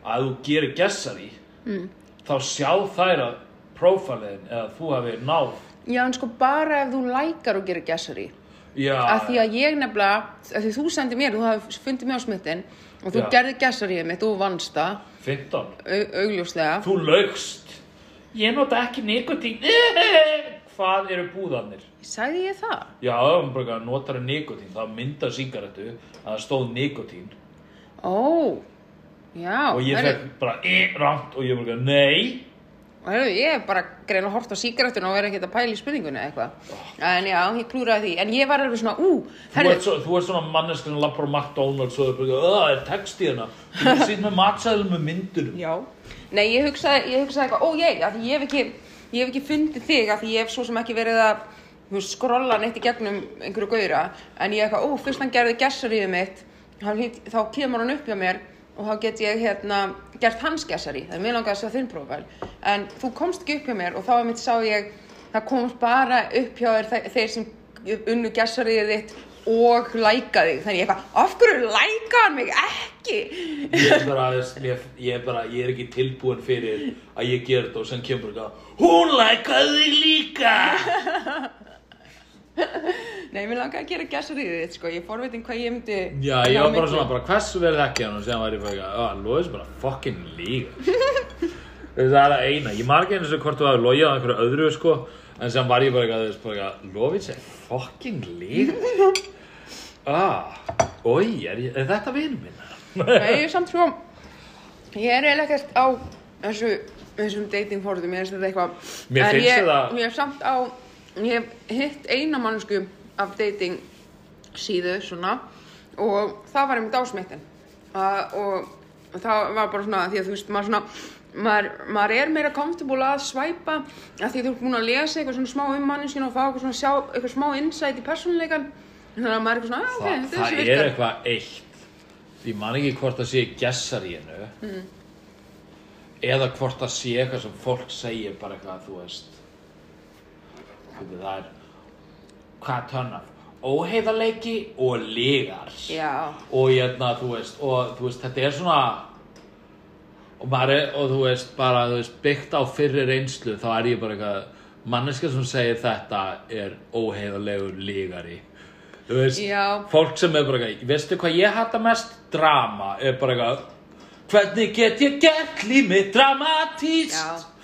að þú gerir gessar í, mm. þá sjá þær að prófælegin eða þú hafi náð. Já, en sko bara ef þú lækar og gerir gessari. Já, Af því að ég nefnilega, af því þú sendir mér, þú hafði fundið mér á smittin og þú Já. gerði gessaríið mitt, þú vannst það, 15. au, augljóslega. Þú laugst. Ég nota ekki nikotín. Hvað eru búðarnir? Sagði ég það? Já, bara notar nikotín, þá myndar sígarettu að það stóð nikotín. Ó, já. og ég fekk bara e, rámt og ég bara, nei. Ég er bara grein að horta á sígarettuna og vera ekkert að pæla í spurningunni eitthvað. En já, ég klúraði því. En ég var alveg svona, ú, Þú herðu, ert, svo, þú ert svona manneskinn að lappa á McDonalds og þú er bara, það er text í hana. Þú er síðan með matsæðum með myndunum. Já. Nei, ég hugsaði, ég hugsaði eitthvað, ó ég, af því ég hef ekki, ég hef ekki fundið þig, af því ég hef svo sem ekki verið að þú veist, skrolla neitt í gegnum einhverju gauðra, en ég eitthvað, ó, fyrst hann gerði gessaríðið mitt, þá, hlýt- þá kemur hann upp hjá mér og þá get ég hérna gert hans gessari, það er mér langað að sjá þinn prófæl, en þú komst ekki upp hjá mér og þá mitt sá ég, það komst bara upp hjá þér þe- þeir sem unnu gessariðið þitt og læka þig, þannig ég eitthvað, af hverju læka hann mig ekki? Ég er bara, ég, ég er bara, ég er ekki tilbúin fyrir að ég ger þetta og sem kemur bara, hún lækaði þig líka. Nei, mér langaði að gera gæsaríðið þitt, sko. Ég forvitin hvað ég myndi... Já, ég var bara svona, bara hversu vel þekki hann og síðan var ég bara, að Lóis bara fucking líka. Það er það eina, ég margir eins og hvort þú hafi logið á einhverju öðru sko. En síðan var ég bara eitthvað, þú veist, bara Lóis er fucking líka. Ah, oi, er, er þetta vinur minn? Nei, ég er samt svo... Ég er eiginlega ekkert á þessu, þessum datingforðum, ég er eitthvað... Mér finnst þetta- Ég er samt á... Ég hef hitt eina mannsku af dating síðu, svona, og það var einmitt ásmektin. Uh, og það var bara svona, því að þú veist, maður svona... Maður, maður er meira comfortable að svæpa að því þú ert búin að lesa eitthvað svona smá um manneskinu og fá eitthvað svona sjá, eitthvað smá insight í persónuleikan þannig að maður er eitthvað svona, ah, ok, Þa, þetta er það þessi er eitthvað eitt Ég man ekki hvort það sé gessar í hennu Mm. Eða hvort það sé eitthvað sem fólk segir bara eitthvað, þú veist Veit, það er Hvað törnaf? Óheiðarleiki og lígar Og hérna, þú veist, og þú veist, þetta er svona og maður er, og þú veist, bara, þú veist, byggt á fyrri reynslu, þá er ég bara eitthvað manneska sem segir þetta er óheiðarlegur lígari þú veist, Já. fólk sem er bara eitthvað, veistu hvað ég hata mest? Drama, er bara eitthvað hvernig get ég gert límið dramatíst já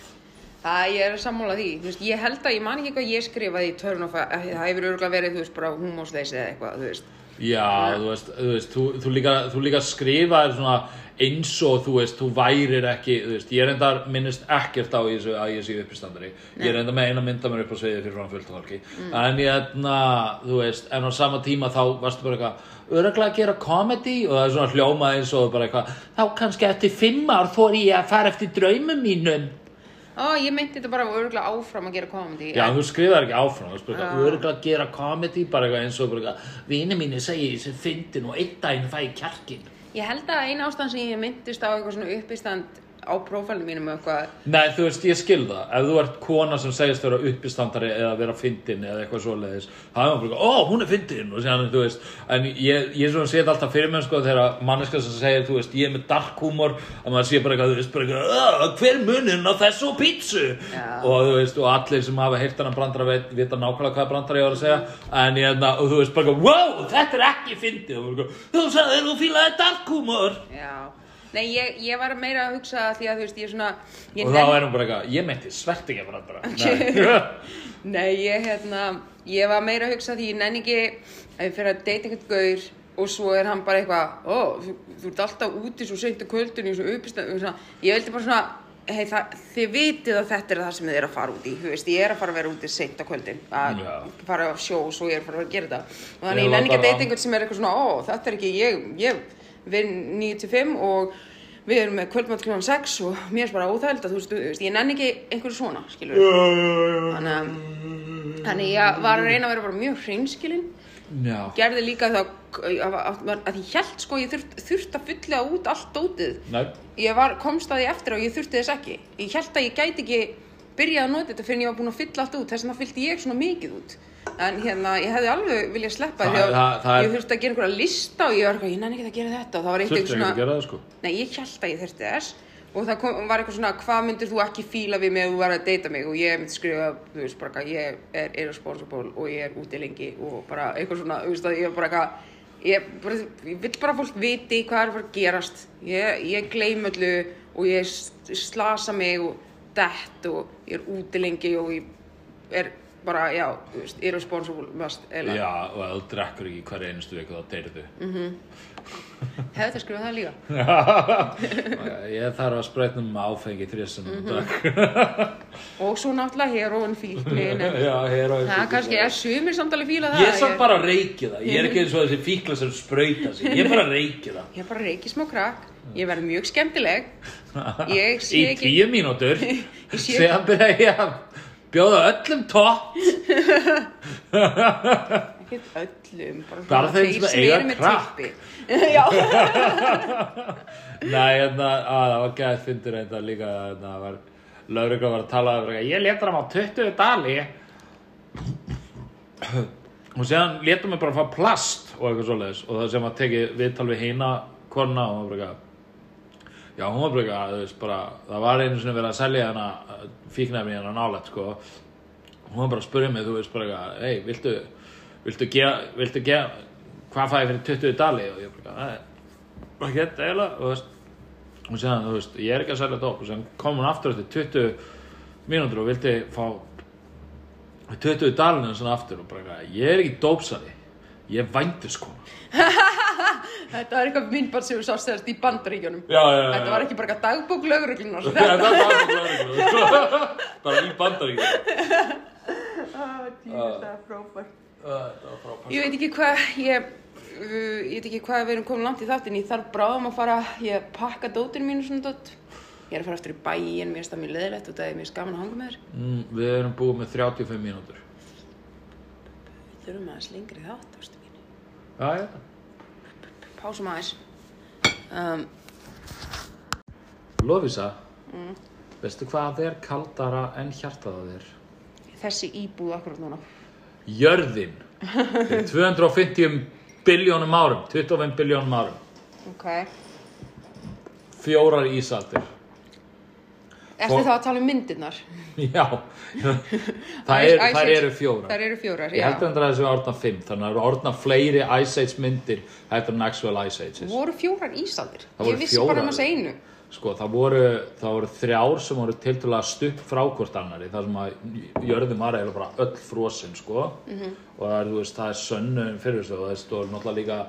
Það ég er að sammála því, þú veist, ég held að ég man ekki hvað ég skrifaði í törn og það hefur örgulega verið, þú veist, bara húmósleisi eða eitthvað, þú veist Já, þú veist, þú, veist þú, þú, líka, þú líka skrifaðir svona eins og þú veist, þú værir ekki, þú veist, ég reyndar minnist ekkert á þessu að ég sé uppistandari. Ég reyndar með eina mynda mér upp á sviði fyrir frá fullt af fólki. En ég, hérna, þú veist, en á sama tíma þá varstu bara eitthvað, öruglega að gera comedy og það er svona hljómað eins og bara eitthvað, þá kannski eftir fimm ár þór ég að fara eftir draumum mínum. Ó, ég meinti þetta bara örgulega áfram að gera komandi Já, en þú skrifaðir ekki áfram, þú bara eitthvað, öruglega að gera comedy, bara eitthvað eins og bara vini mínu segi sem fyndin og einn daginn fæ ég kjarkin. Ég held að eina ástæðan sem ég myndist á eitthvað svona uppistand á prófælinu mínum eitthvað Nei, þú veist, ég skil það. Ef þú ert kona sem segist vera uppistandari eða vera fyndin eða eitthvað svoleiðis, þá er maður bara, ó, hún er fyndin og séðan, þú veist, en ég, ég svona sé þetta alltaf fyrir mér, sko, þegar manneska sem segir, þú veist, ég er með dark humor, að maður sé bara eitthvað, þú veist, bara eitthvað, "Ah, hver munin á þessu pítsu? Já. Og þú veist, og allir sem hafa heyrt hennar brandara veit, vita nákvæmlega hvað brandara ég var ég, bara eitthvað, er bara eitthvað, nei, ég, ég var meira að hugsa því að þú veist, ég svona ég Og þá er hún bara eitthvað, ég meinti svert ekki að brandara. Nei. Nei, ég hérna, ég var meira að hugsa því ég nenni ekki að ég fyrir að deyta einhvern gaur og svo er hann bara eitthvað, ó, þú, þú ert alltaf úti svo seint á kvöldinu í svo svona, ég vildi bara svona, hei, það, þið vitið að þetta er það sem þið er að fara út í, þú veist, ég er að fara að vera úti seint á kvöldin, að Já. fara á sjó og svo ég er að fara að gera þetta og Ég þannig ég nenni ekki að láta deyta einhvern sem er eitthvað svona, ó, þetta er ekki, ég, ég vinn 9-5 og við erum með kvöldmátt kl. 6 og mér er bara óþægild að þú veist, þú veist, ég nenni ekki einhverju svona, skilur þannig þannig ég var að reyna að vera bara mjög hreinskilin. Já. gerði líka þá að, ég held sko ég þurft, þurft að fylla út allt dótið. Nei, ég var, komst að því eftir og ég þurfti þess ekki. Ég held að ég gæti ekki byrjað að nota þetta fyrir en ég var búin að fylla allt út. Þess vegna fyllti ég svona mikið út. En hérna, ég hefði alveg viljað sleppa Það- því að það- ég þurfti að gera einhverja lista og ég var eitthvað, ég nenni ekki að gera þetta. Og það var eitthvað svona það sko. Nei, ég held að ég þurfti þess. Og það kom, var eitthvað svona, hvað myndir þú ekki fíla við mig ef þú var að deyta mig? Og ég myndi skrifa, þú veist, bara ég er irresponsible og ég er úti lengi og bara eitthvað svona, þú veist að ég er bara eitthvað ég, bara, ég vill bara fólk viti hvað er að fara að gerast. Ég, ég gleym öllu og ég slasa mig og dett og ég er úti lengi og ég er bara, já, þú veist, irresponsible mest, eða, Já, og ef þú drekkur ekki hverja einustu viku þá deyrðu. hefði það skrifað það líka Ég þarf að spreytna með áfengi þrjusum mm Mhm. dag. og svo náttúrulega heroin fíknin Já, hér á Það kannski er sumir samtali fíla það Ég er samt bara að reykja það. Ég er ekki eins og þessi fíkla sem sprauta sig. Ég er bara að reykja það. Ég er bara að reiki smá krakk Ég verð mjög skemmtileg Ég sé Í ekki tíu mínútur. Séðan byrja ég að bjóða öllum topp. Ekkert öllum Bara, Bara þeim sem þeir eiga krakk. Nei, hérna, að, það var gæðið fyndir reynda líka. Hérna, það var, laurugla var að tala um, ég letur hann á 20 dali. Og séðan letum við bara að fá plast og eitthvað svoleiðis. Og það sem að tekið viðtal við hina kona og hún var eitthvað, Já, hún var eitthvað, þú veist, bara, það var einu sinni verið að selja hana fíknæmi hérna nálægt, sko. Hún var bara að spyrja mig, þú veist, bara eitthvað, hei, viltu, viltu gefa, viltu gefa hvað fæði fyrir 20 dali? Og ég bara, það er bara gett eiginlega og þú veist. Og séðan, þú veist, ég er ekki að selja dóp og séðan kom hún aftur eftir 20 mínútur og vildi fá 20 dalinu svona aftur og bara, eitthvað, ég er ekki dópsari ég er vændiskona Þetta var eitthvað myndband sem við sást þegar í já, Þetta var ekki bara eitthvað dagbók lögreglunar. Já, það var bara lögreglu. bara í bandaríkjum Það er frábært. þetta var frábært Ég veit ekki hvað, ég, uh, ég veit ekki hvað við erum komin langt í þáttin. Ég þarf bráðum að fara, ég pakka dótinu mínu svona dótt. Ég er að fara aftur í bæinn, mér finnst það mjög leðilegt og það er mjög skaman að hanga með þér. mm, við erum búið með 35 mínútur þurfum aðeins lengri þátt, mín. Já, já Pásum aðeins. Um, Lofísa, veistu hvað er kaldara en hjartað að þér? þessi íbúð akkurat núna. Jörðin fyrir 250 biljónum árum 25 biljónum árum Ok. fjórar ísaldir Ertu Og- þá að tala um myndirnar? já, það, er, það eru fjórar Þær eru fjórar, ég já. held að það er orðna 5 þannig að það eru orðna fleiri Ice Age myndir heldur en actual Ice Ages Voru fjórar ísaldir? Það Ég vissi bara um fjórar. þessu einu. sko það voru, það voru þrjár sem voru tiltölulega stupp frá hvort annari þar sem að jörðin var eiginlega bara öll frosin sko og það er, veist, það er sönnun fyrir þessu og veist, og náttúrulega líka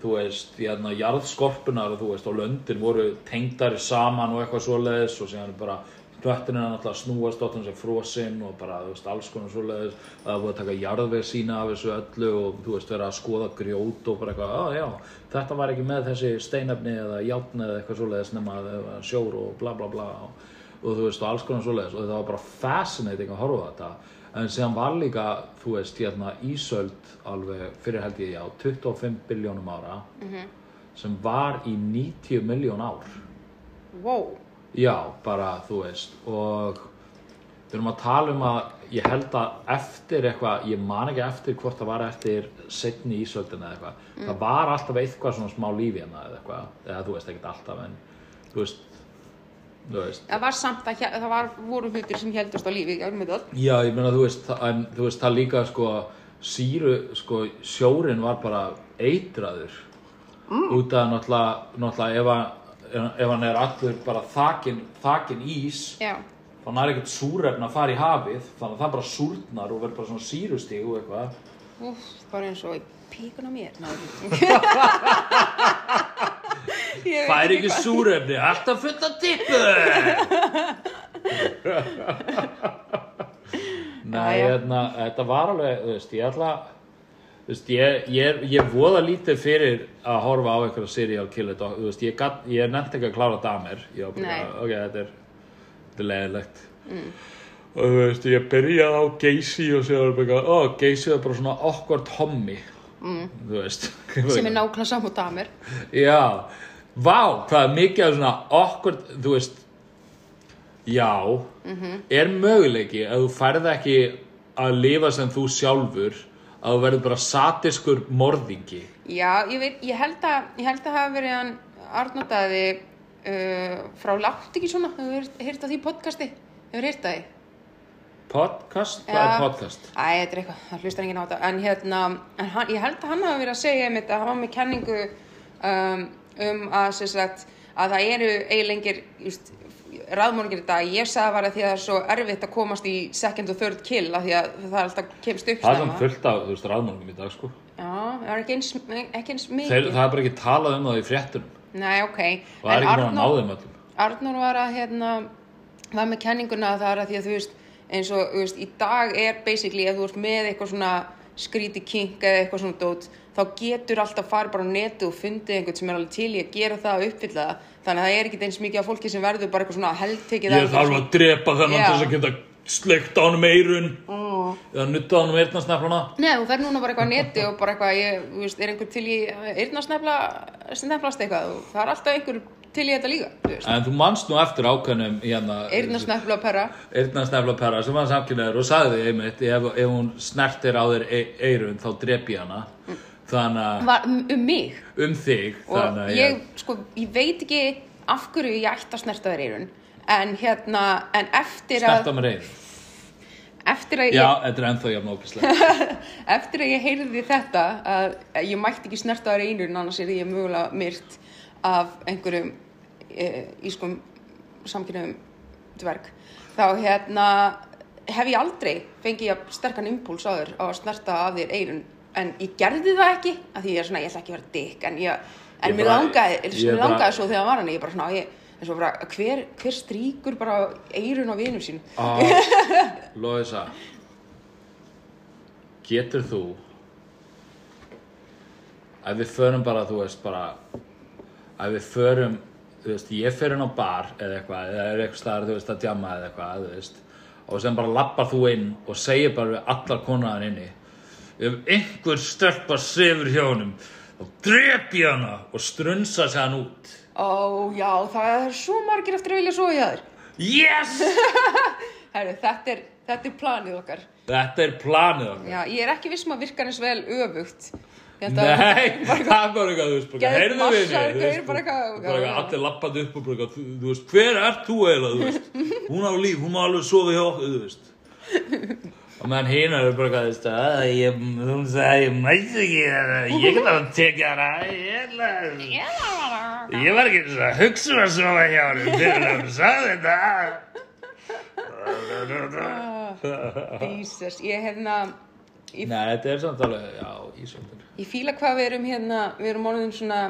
þú veist, hérna, jarðskorpunar og þú veist, og löndin voru tengdari saman og eitthvað svoleiðis og síðan bara hnöttin er náttúrulega snúast á sem frosin og bara, þú veist, alls konar svoleiðis. Það er búið að taka jarðveg sína af þessu öllu og þú veist, vera að skoða grjót og bara eitthvað, að já, þetta var ekki með þessi steinefni eða játn eða eitthvað svoleiðis nema sjór og bla bla bla. Og, og þú veist, og alls konar svoleiðis. Og það var bara fascinating að horfa þetta. En síðan var líka, þú veist, hérna Ísöld alveg fyrir held ég já 25 biljónum ára sem var í 90 miljón ár. Wow. Já, bara þú veist og við erum að tala um að ég held að eftir eitthvað, ég man ekki eftir hvort það var eftir setni ísöldina eða eitthvað, það var alltaf eitthvað svona smá lífi hérna eða eitthvað, eða þú veist ekkert alltaf en þú veist, þú veist Það var samt að, það var, voru hlutir sem heldust á lífi, ég með það. Já, ég meina þú veist, það- en þú veist það líka sko, síru, sko, sjórin var bara eitraður mm. út af náttúrulega, náttúrulega ef, að, hann er allur bara þakin, þakin ís Já. þá nær ekkert súrefn að fara í hafið þannig að það bara súrnar og verður bara svona sírustíg og eitthvað. Úf, bara eins og píkun á mér. Ná, veit fær ekki súrefni, alltaf fulla tippu Nei, hérna, þetta var alveg, þú veist, ég ætla þú veist, ég, ég, ég voða lítið fyrir að horfa á einhverja serial killer dog, þú veist, ég, gat, ég nefndi ekki að klára damer, ég var bara, ok, þetta er þetta er leiðilegt og þú veist, ég byrjaði á Geysi og sér var bara, ó, Geysi er bara svona awkward hommi. Mm. þú veist. Sem er nákvæmlega saman af mér. Já, vá, hvað er mikið af svona awkward, þú veist, já, er möguleiki að þú færð ekki að lifa sem þú sjálfur, að þú verður bara satiskur morðingi. Já, ég veit, ég held að, ég held að hafa verið hann Arnótaði uh, frá langt ekki svona, hefur heyrt- heyrt á því podcasti, hefur heyrt það því? Podcast? Hvað Já. er podcast? Æ, þetta er eitthvað, það hlustar enginn á þetta En hérna, en hann, ég held að hann hafa verið að segja einmitt að hann var með kenningu um, um að, sagt, að það eru eiginlengir just, ráðmórningir í dag Ég sagði bara því að það er svo erfitt að komast í second og third kill af því að það er alltaf kemst upp Það er samt fullt af, þú veist, ráðmálum í dag, sko. Já, það er ekki eins, ekki eins mikið. Þeir, það er bara ekki talað um það í fréttunum. Nei, ok. Og það er ekki bara að ná Arnór- þeim öllum. Arnór var að hérna var með kenninguna að það er að því að þú veist eins og þú veist, í dag er basically ef þú ert með eitthvað svona skríti kink eða eitthvað svona dót þá getur alltaf farið bara á netu og fundið einhvern sem er alveg til í að gera það og uppfylla það. Þannig að það er ekki eins mikið af fólki sem verður bara eitthvað svona heldtekið Ég þarf að drepa þennan til þess að geta sleikt á hann um eirun eða nutta á hann um eirnasnefluna. Nei, þú fer núna bara eitthvað á neti og bara eitthvað, ég, þú veist, er einhver til í eyrnasnefla, sneflast eitthvað? Og það er alltaf einhver til í þetta líka, þú veist, En þú manst nú eftir ákveðnum hérna, eyrnasnefla perra. eyrnasnefla perra sem var samkynniður og sagði einmitt ef, ef hún snertir á þér eirun þá drep ég hana. Að Var um, um mig? Um þig og að ég, sko, ég veit ekki af hverju ég ætti að snerta þér eyrun en hérna, en eftir að snerta mér eirun eftir að Já, ég, þetta er ennþá jafn ógæslega. eftir að ég heyrði þetta að ég mætti ekki snerta á reynurinn annars er ég mögulega myrt af einhverjum e, ískum samkynum dverg. Þá hérna hef ég aldrei fengið ég sterkan impuls á þér á að snerta af þér eirun en ég gerði það ekki af því ég er svona, ég ætla ekki að vera dikk en, ég, en Ég mér bara- langaði, ég mér bara- langaði svo þegar var hann ég bara svona, ég, eins og bara, hver, hver stríkur bara eirun á vinum sín Ah, Loisa, getur þú, ef við förum bara, þú veist, bara, ef við förum, þú veist, ég fer inn á bar eða eitthvað, eða er eitthvað staðar, þú veist, að djama eða eitthvað, þú veist, og sem bara lappar þú inn og segir bara við allar konaðan inni, ef einhver stelpa sefur hjá honum, þá drep ég hana og strunsa sig hann út. Ó, já, það er svo margir eftir að vilja svo í þér. Yes! Herru, þetta er, þetta er planið okkar. Þetta er planið okkar. Já, ég er ekki vissum að virkar eins vel öfugt. Nei, það er bara eitthvað, þú veist, bara, heyrðu við henni, þú veist, bara eitthvað- allir lappandi upp og bara eitthvað, þú veist, hver ert þú eiginlega, þú veist, hún á líf, hún má alveg sofa hjá okkur, þú veist. Og meðan hinn er bara eitthvað, þú veist, að ég, hún sagði, ég mætti ekki, ég get alveg að tekja hana, ég ætla, ég var ekki svona að hugsa um að sofa hjá henni, að hún sagði þetta. Jesus, ég hefna, ég, Nei, þetta er samt alveg, já, ísöldur. ég fíla hvað við erum hérna, við erum orðin svona,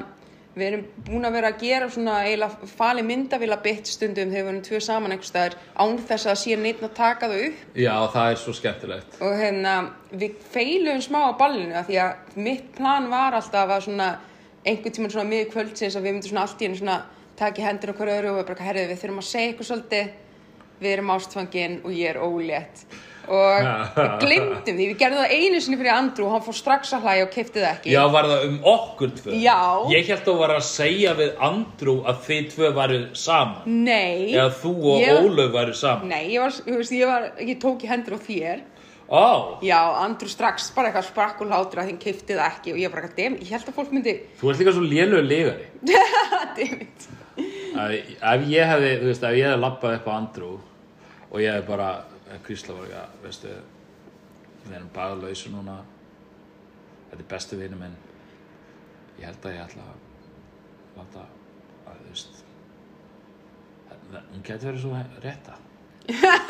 við erum búin að vera að gera svona eiginlega fali myndavila bytt stundum þegar við erum tvö saman einhvers staðar án þess að sé neitt að taka þau upp. Já, það er svo skemmtilegt. og hérna við feilum smá á ballinu af því að mitt plan var alltaf að svona einhvern tímann svona miður kvöldsins að við myndum svona allt í henni svona taka í hendur okkur öðru og við bara herrið við þurfum að segja eitthvað svolítið. Við erum ástfangin og ég er ólétt og við glimtum því við gerðum það einu sinni fyrir Andrew og hann fór strax að hlæja og kefti það ekki Já, var það um okkur tvö? Já. Ég held að þú var að segja við Andrew að þið tvö varu saman. Nei Eða þú og ég, Ólöf varu saman. Nei, ég, var, veist, ég, var, ég tók í hendur á þér Ó, Já, Andrew strax bara eitthvað sprakk og hlátur að þín kefti það ekki og ég bara, dem, ég held að fólk myndi þú ert líka svo lélugur ligari. Dammit Að, ef ég hefði, þú veist, ef ég hefði lappað upp á Andrew og ég hefði bara, Krísla var ekki að, veistu, við erum bara lausu núna, þetta er bestu vinur minn, ég held að ég ætla að láta, að, þú veist, hún getur verið svo rétta.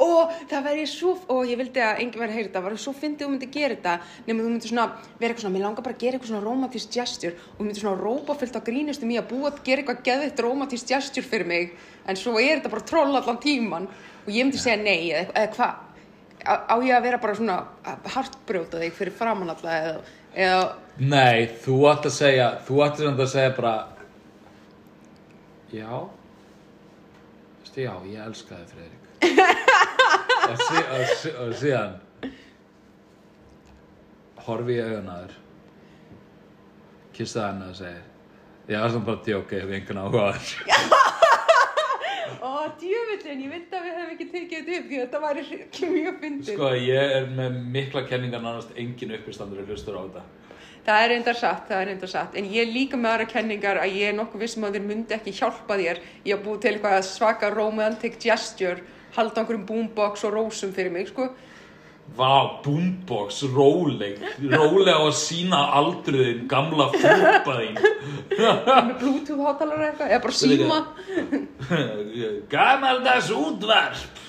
og það væri svo, og ég vildi að enginn væri að heyra þetta, það var svo fyndið þú myndi gera þetta nema þú myndi svona, vera eitthvað svona, mér langar bara að gera eitthvað svona romantískt gesture og myndi svona rópa fullt á grínustum í að búa að gera eitthvað geðvitt romantískt gesture fyrir mig en svo er þetta bara troll allan tíman og ég myndi segja nei eða, eða hvað? Á, á ég að vera bara svona hartbrjóta þig fyrir framann alla eða, eða? Nei, þú átt að segja, þú samt að segja bara Já. Veistu, já, ég elska þig, Friðrik. Og, sí, og, sí, og síðan horfi ég augun að þér. Kissa henni og segir ég var svona bara djókið ef einhvern áhuga á þér Ó, djöfullin, ég vildi að við hefum ekki tekið þetta upp því að þetta væri ekki mjög fyndið. Sko, ég er með mikla kenningar nánast engin uppistandur að hlustur á þetta Það er reyndar satt, það er reyndar satt. En ég er líka með aðra kenningar að ég er nokkuð vissum að þeir myndi ekki hjálpa þér í að búið til eitthvað svaka romantic gesture, halda einhverjum boombox og rósum fyrir mig, sko. Vá, boombox, róleg Róleg á að sína aldruðin Gamla fúpa þín Með bluetooth hátalara eitthvað, eða bara síma. Gamaldags útvarp.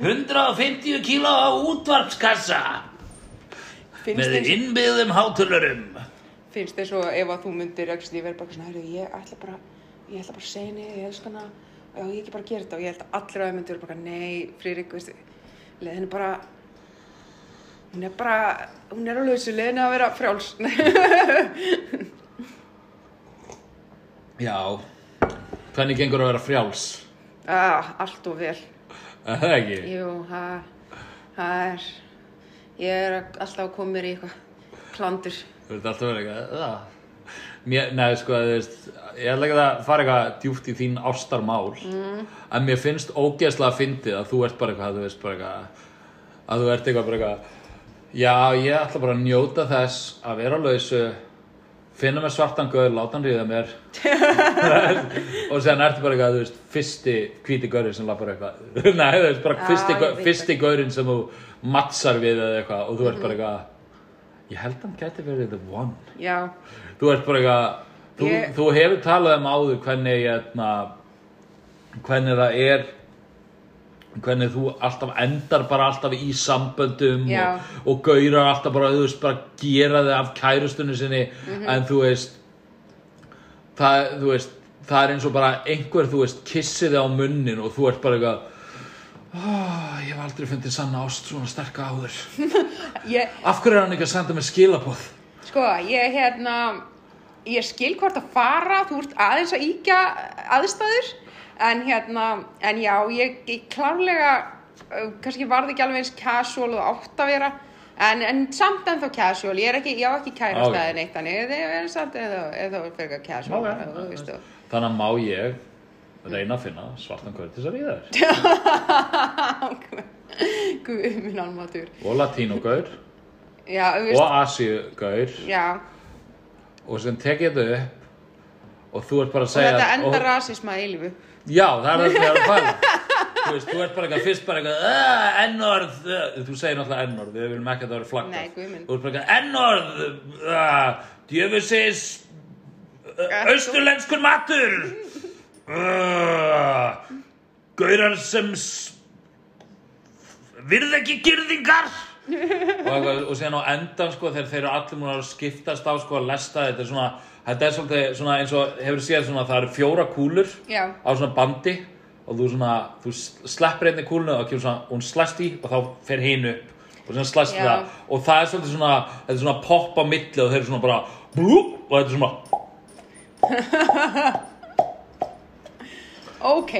150 kíló á útvarpskassa. Með eins, innbyggðum hátulurum finnst eins og ef að þú myndir ég verð bara svona, heyrðu, ég ætla bara, ég ætla bara að segja niður, ég elska hana, já, ég ekki bara að gera þetta. Og ég að allir að myndir bara, nei, Friðrik, veistu, leðin er bara, hún er bara, hún er á lausu, leðin að vera frjáls. Já Hvernig gengur að vera frjáls? ah, allt og vel. Er Það ekki? Jú, það, er, ég er að- alltaf að koma mér í eitthvað klandur. Þú ert alltaf verið eitthvað. Mér, Nei, sko, þú veist Ég ætla ekki að fara eitthvað djúpt í þín ástarmál mm. En mér finnst ógeðslega fyndið að þú ert bara eitthvað Þú veist bara eitthvað Að þú ert eitthvað bara eitthvað Já, ég ætla bara að njóta þess að vera á lausu finna með svartan gaur, láta hann ríða mér. Og sen ertu bara eitthvað, þú veist, fyrsti hvíti gaurinn sem lappar eitthvað. Nei, þú veist, bara Já, fyrsti, ég gau- veit fyrsti gaurinn sem þú mattsar við eða eitthvað og þú ert bara eitthvað ég held hann gæti verið the one. Já, þú ert bara eitthvað þú, Ég- þú hefur talað um áður hvernig hérna, hvernig það er hvernig þú alltaf endar bara alltaf í samböndum og, og gaurar alltaf bara, þú veist, bara gera þig af kærustunni sinni. Mhm. en þú veist það, þú veist, það er eins og bara einhver, þú veist, kissi þig á munnin og þú ert bara eitthvað oh, ég hef aldrei fundið sanna ást svona sterka áður. Ég, af hverju er hann ekki að senda mig skilabóð sko, ég hérna, ég skil hvort að fara, þú ert aðeins að íkja aðstæður, en hérna, en já, ég, ég klárlega, kannski varði ekki alveg eins casual og átt að vera, en, en samt ennþá casual, ég er ekki, ég á ekki kæra Ok. staði neitt, þannig, þið er samt eða, eða fyrir casual, Ok. bara, þú veist, og, Þannig að má ég reyna að finna svartan að ríða þér. guð minn almatur, Og þú veist, og asíugaur já, og sem tek ég þetta upp og þú ert bara að og segja þetta endar og, rasisma í lífu, Já, það er það sem ég er að fara. Þú veist, þú ert bara eitthvað fyrst bara eitthvað "Ah, N-orð, uh," þú segir náttúrulega N-orð við viljum ekki að það vera flaggað. Nei, guð minn. Þú ert bara eitthvað N-orð uh, djöfusis austurlenskur matur Gaurar sem virð ekki girðingar og, og síðan á endan sko þegar þeir eru allir múin að skiptast á sko að lesta þetta er svona, þetta er svolítið svona eins og hefur séð svona það eru fjóra kúlur Já. á svona bandi og þú svona, þú sleppir einni kúlunu og kemur svona, hún slæst í og þá fer hinn upp og svona slæst Já. það og það er svolítið svona, þetta er svona popp á milli og þeir eru svona bara blú, og þetta er svona ok,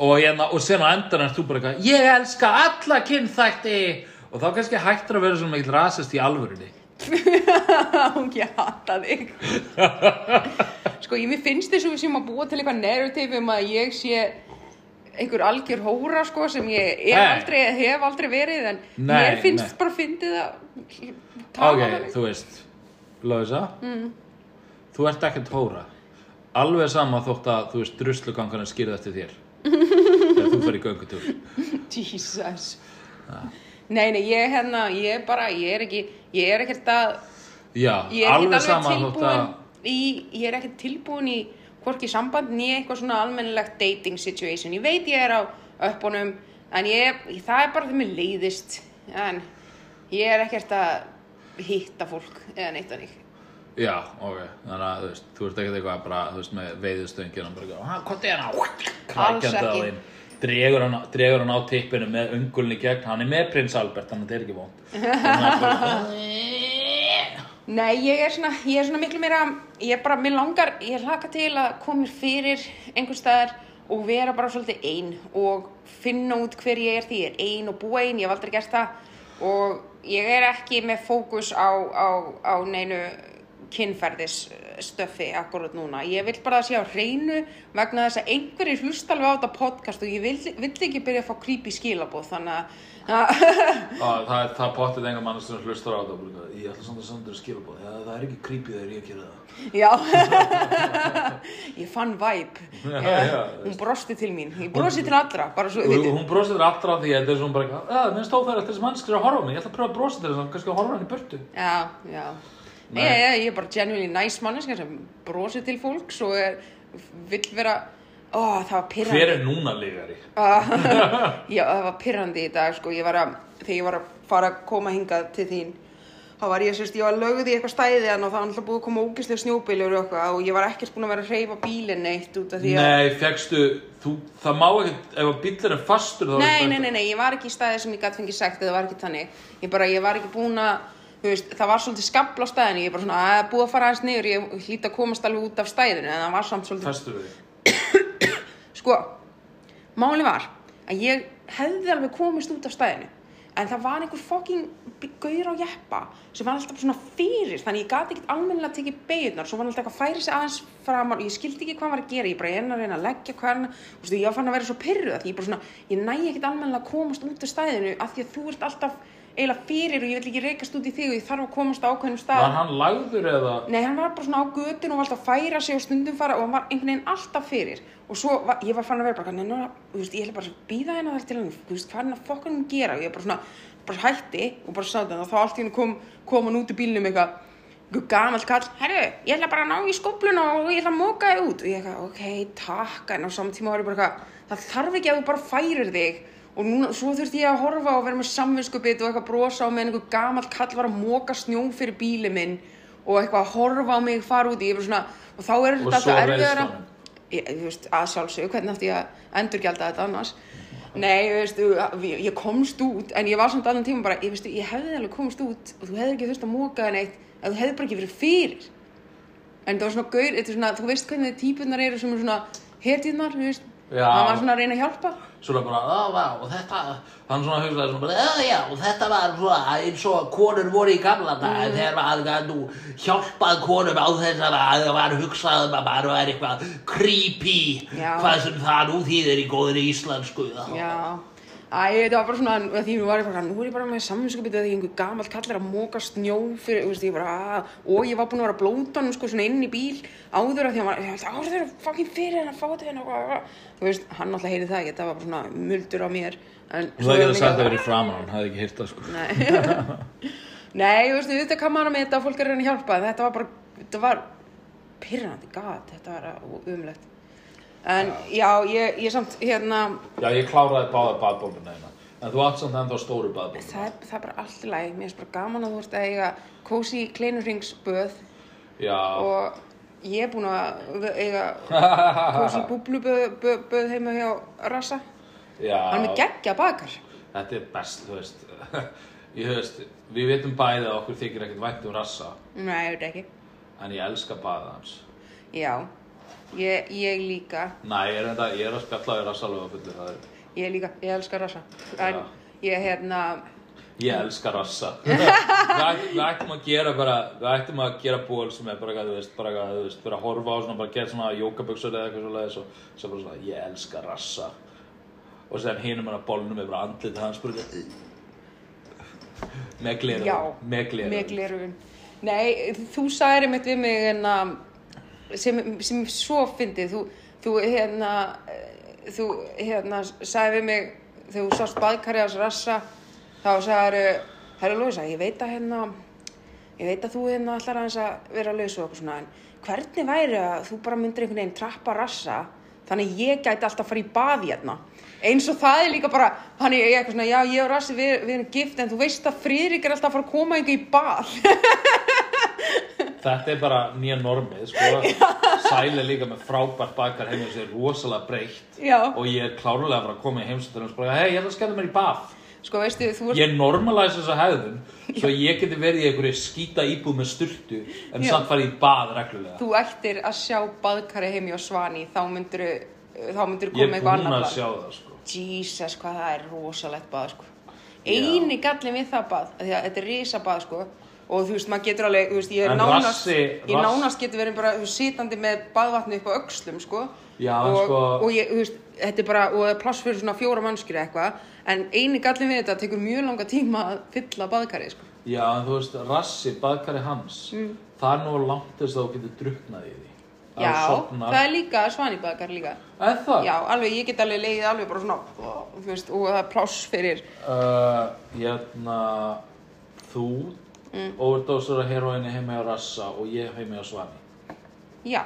og, hérna, og sen á endan er þú bara eitthvað ég elska alla kynþætti og þá kannski hættur að vera svona mikill rasist í alvörunni hún ég hata þig. Sko ég finnst þess að við séum að búa til eitthvað narrative um að ég sé einhver algjör hóra sko sem ég aldrei, hef aldrei verið en Nei, mér finnst nei. bara að tala ok, þannig. þú veist Lausa mm. þú ert ekkert hóra. Alveg sama þótt að þú veist druslugangan er skýrð eftir þér. Þegar þú í göngutúr. Jesus nei, nei, ég hérna, ég bara ég er ekki, ég er ekkert að já, ég er alveg sama þótt að tilbúin í, ég er ekkert tilbúin í hvorki samband nýja eitthvað svona almennilegt dating situation, ég veit ég er á uppunum, en ég, það er bara þegar mér leiðist en ég er ekkert að hitta fólk eða neitt að neitt já, ok, þannig að þú veist þú ert ekkert eitthvað bara, þú veist, með veiðustöngin og bara, eitthvað, "Ha, hvað er krækjandi á ekki. Dregur hann, dregur hann á tippinu með ungulni gegn, hann er með prins Albert þannig að þetta er ekki vond Nei, ég er svona, ég er svona miklu meira, ég er bara, mér langar, ég hlaka til að koma mér fyrir einhver staðar og vera bara svolítið ein og finna út hver ég er því ég er ein og búa ein, ég hef aldrei gert það og ég er ekki með fókus á, á, á neinu kynferðisstöfi akkurat núna. Ég vil bara sé á hreinu vegna þess að einhverjir hlusta alveg á þetta podcast og ég vil, vill ekki byrja að fá creepy skilabóð þannig að Já, það er það pottið enga mann sem hlustar á þetta ég ætla samt að senda þér skilabóð Já, það er ekki creepy þegar ég gera það. Já, ég fann væp Hún brosti til mín, ég brosti til allra bara svo, veitir hún brosir allra af því að þetta er svona bara "Ah, mér stóð það eftir þess mannskri að horfa á mig, ég ætla að pröfa að brosa til þess að kannski að horfa hann í burtu. Já, já Nei. Ég, ég, er bara genuinely nice manneska sem brosi til fólks og er, vill vera Ó, það var pyrrandi Hver er núna lígari? Já, það var pyrrandi í dag sko, ég að, þegar ég var að fara að koma hingað til þín þá var ég, sérst, ég var lögð í eitthvað stæði og það var alltaf búið að koma ógislega snjóbílur og og ég var ekkert búin að vera að hreyfa bílinn neitt út af því að Nei, fegstu, þú, það má ekkert, ef að bíllinn er fastur er Nei, nei, nei, nei, ég var ekki í stæði sem ég gæti fengið sagt það var ekki þannig, ég bara, ég var ekki búin að veist, það var svolítið skabla á stæðinu ég bara svona, að búið að fara aðeins niður. Ég hlýt að komast alveg út af stæðinu. En það var samt svolítið, sko máli var að ég hefði alveg komist út af stæðinu en það var einhver fucking gaur á jeppa sem var alltaf svona fyrir þannig ég gati ekkert almennilega tekið beigurnar svo var alltaf eitthvað að færi sig aðeins framar og ég skildi ekki hvað var að gera, ég bara að reyna að leggja hann, þú veist, ég fann að vera svo pyrruð því. Ég bara svona, ég næ ekkert almennilega að komast út af stæðinu af því að þú ert alltaf eiginlega fyrir og ég vil ekki reykast út í þig og ég þarf að komast á ákveðnum stað. Var hann lagður eða? Nei, hann var bara svona á götun og var alltaf að færa sig og stundum fara og hann var einhvern veginn alltaf fyrir. Og svo, var, ég var fann að vera bara, neina, þú veist, ég ætla bara að býða hérna þar til hann, þú veist, hvað er hann að fokkanum gera? Og ég bara svona, bara hætti og bara sagði hann og þá allt í hennu kom, kom hann út í bílnum eitthvað, gamall kall, herru, ég ætla bara að ná í skópluna og ég ætla að móka þig út. Og ég eitthvað, ok, takk, en á saman tíma var ég bara eitthvað, það þarf ekki að þú bara færir þig og núna, svo þurfti ég að horfa og vera með samvinskupið og eitthvað brosa á meðan einhver gamall kall var að móka snjó fyrir bíli minn og eitthvað að horfa á mig fara út í, svona, og þá er Og þetta alltaf erfiðara. að sjálfsög, hvernig átti ég að endurgjalda þetta annars? Nei, þú veist, ég, komst út en ég var samt allan tíma bara, ég veist, ég hefði alveg komst út og þú hefði ekki þurft að móka það neitt ef þú hefði bara ekki verið fyrir. En það var svona gaur, svona, þú veist hvernig típunar eru sem er svona hertíðnar, þú veist? Hann var svona að reyna að hjálpa Svona bara, að vá, og þetta, hann svona hugsaði svona bara, að já, og þetta var svona eins og konur voru í gamla dag, Mm. þegar maður gæti nú hjálpað konum á þess að það var hugsað um að maður var eitthvað creepy, Já. hvað sem það nú þýðir í góðri íslensku. Já, æ, þetta var bara svona, að því nú var ég bara, nú er ég bara með samvinskupið að því einhver gamall kallar að móka snjó fyrir, þú veist, ég bara, að, og ég var búin að vera að blóta hann, sko, svona inn í bíl áður að því að maður, ég held, áður að fucking fyrir henn að fá þetta henn og, þú veist, hann alltaf heyrði það ekki, það var bara svona muldur á mér, en Þú hefði getað sagt það verið framan, hann hefði ekki heyrt það sko. Nei, nei, þú veist, þetta kann maður með þetta, fólk er að reyna að hjálpa, en já, ég, ég samt, hérna, Já, ég kláraði báða baðbóluna hérna, en þú átt samt ennþá stóru baðbóluna. það er, það er bara allt í lagi, mér finnst bara gaman að þú ert að eiga kósi kleinurringsböð Já, og ég er búin að eiga kósi búbluböð heima hjá Rassa. já. Hann er geggja bakar. Þetta er best, þú veist. Ég veist, við veitum bæði að okkur þykir ekkert vænt um rassa, Nei, ég veit ekki. en ég elska baða hans. Já, ég, ég líka, Næ, ég er, enda, ég er að spjalla við rassalögu að fullu, það er, ég líka, ég elska Rassa. En ég, hérna, ég elska rassa. við, ætt, við ættum að gera bara, við ættum að gera ból sem er bara, eitthvað, þú veist, bara, eitthvað, þú veist, bara að horfa á svona, bara gera svona jókaböksur eða eitthvað svo leiðis og svo bara svona, ég elska rassa. Og sem hinum hann að bólnum bara andlið hans bara, með gleru, Já, með gleru. með glerun. Nei, þú sagðir einmitt við mig hérna, sem, sem svo fyndið, þú, þú hérna, þú hérna sagði við mig, þegar þú sást baðkari hans rassa, þá sagðir, herra Lóisa, ég veit að hérna, ég veit að þú hérna ætlar aðeins að vera laus og okkur svona, en hvernig væri að þú bara myndir einhvern veginn trappa rassa, þannig að ég gæti alltaf að fara í bað hérna. Eins og það er líka bara, hann er eitthvað svona, já, ég og Rassi, við, við erum gift, en þú veist að Friðrik er alltaf að fara að koma einhver í bað. Þetta er bara nýja normið, sko. Sæl er líka með frábært bakar heima sem er rosalega breytt. Já. Og ég er klárlega að fara að koma í heimsóttur og bara, hei, ég ætla að skemmt mér í bað. Sko, veistu, þú ert, Ég normalæs þessa hefðun, svo ég geti verið í einhverju skýta íbúð með sturtu, en Já. samt farið í bað reglulega. þú ættir að sjá baðkari heimi á Svani, þá myndir þá myndir Ég koma er eitthvað búinn annað að bað. sjá það, sko. Jesus, hvað það er rosalegt bað, sko. Eini gallin við það bað, því að þetta er risa bað, sko. Og þú veist, maður getur alveg, þú veist, ég er En nánast, rassi- ég rass- nánast getur verið bara sitandi með baðvatni upp á öxlum, sko. Já, en og, sko- og ég, þú veist, þetta er bara, og það er pláss fyrir svona fjóra mannskir eitthvað, en eini gallin við þetta tekur mjög langa tíma að fylla baðkarið, sko. Já, en þú veist, rassi, baðkari hans, það er nú langt þess að þú getur drukknað í því. Að Mm. Já, sofnar. það er líka svanibakar líka. Er það? Já, alveg, ég get alveg leiðið alveg bara svona, þú veist, og það er pláss fyrir, Uh, hérna, þú Mm. overdósar að heroinni heima hjá Rassa og ég heima hjá Svani. já,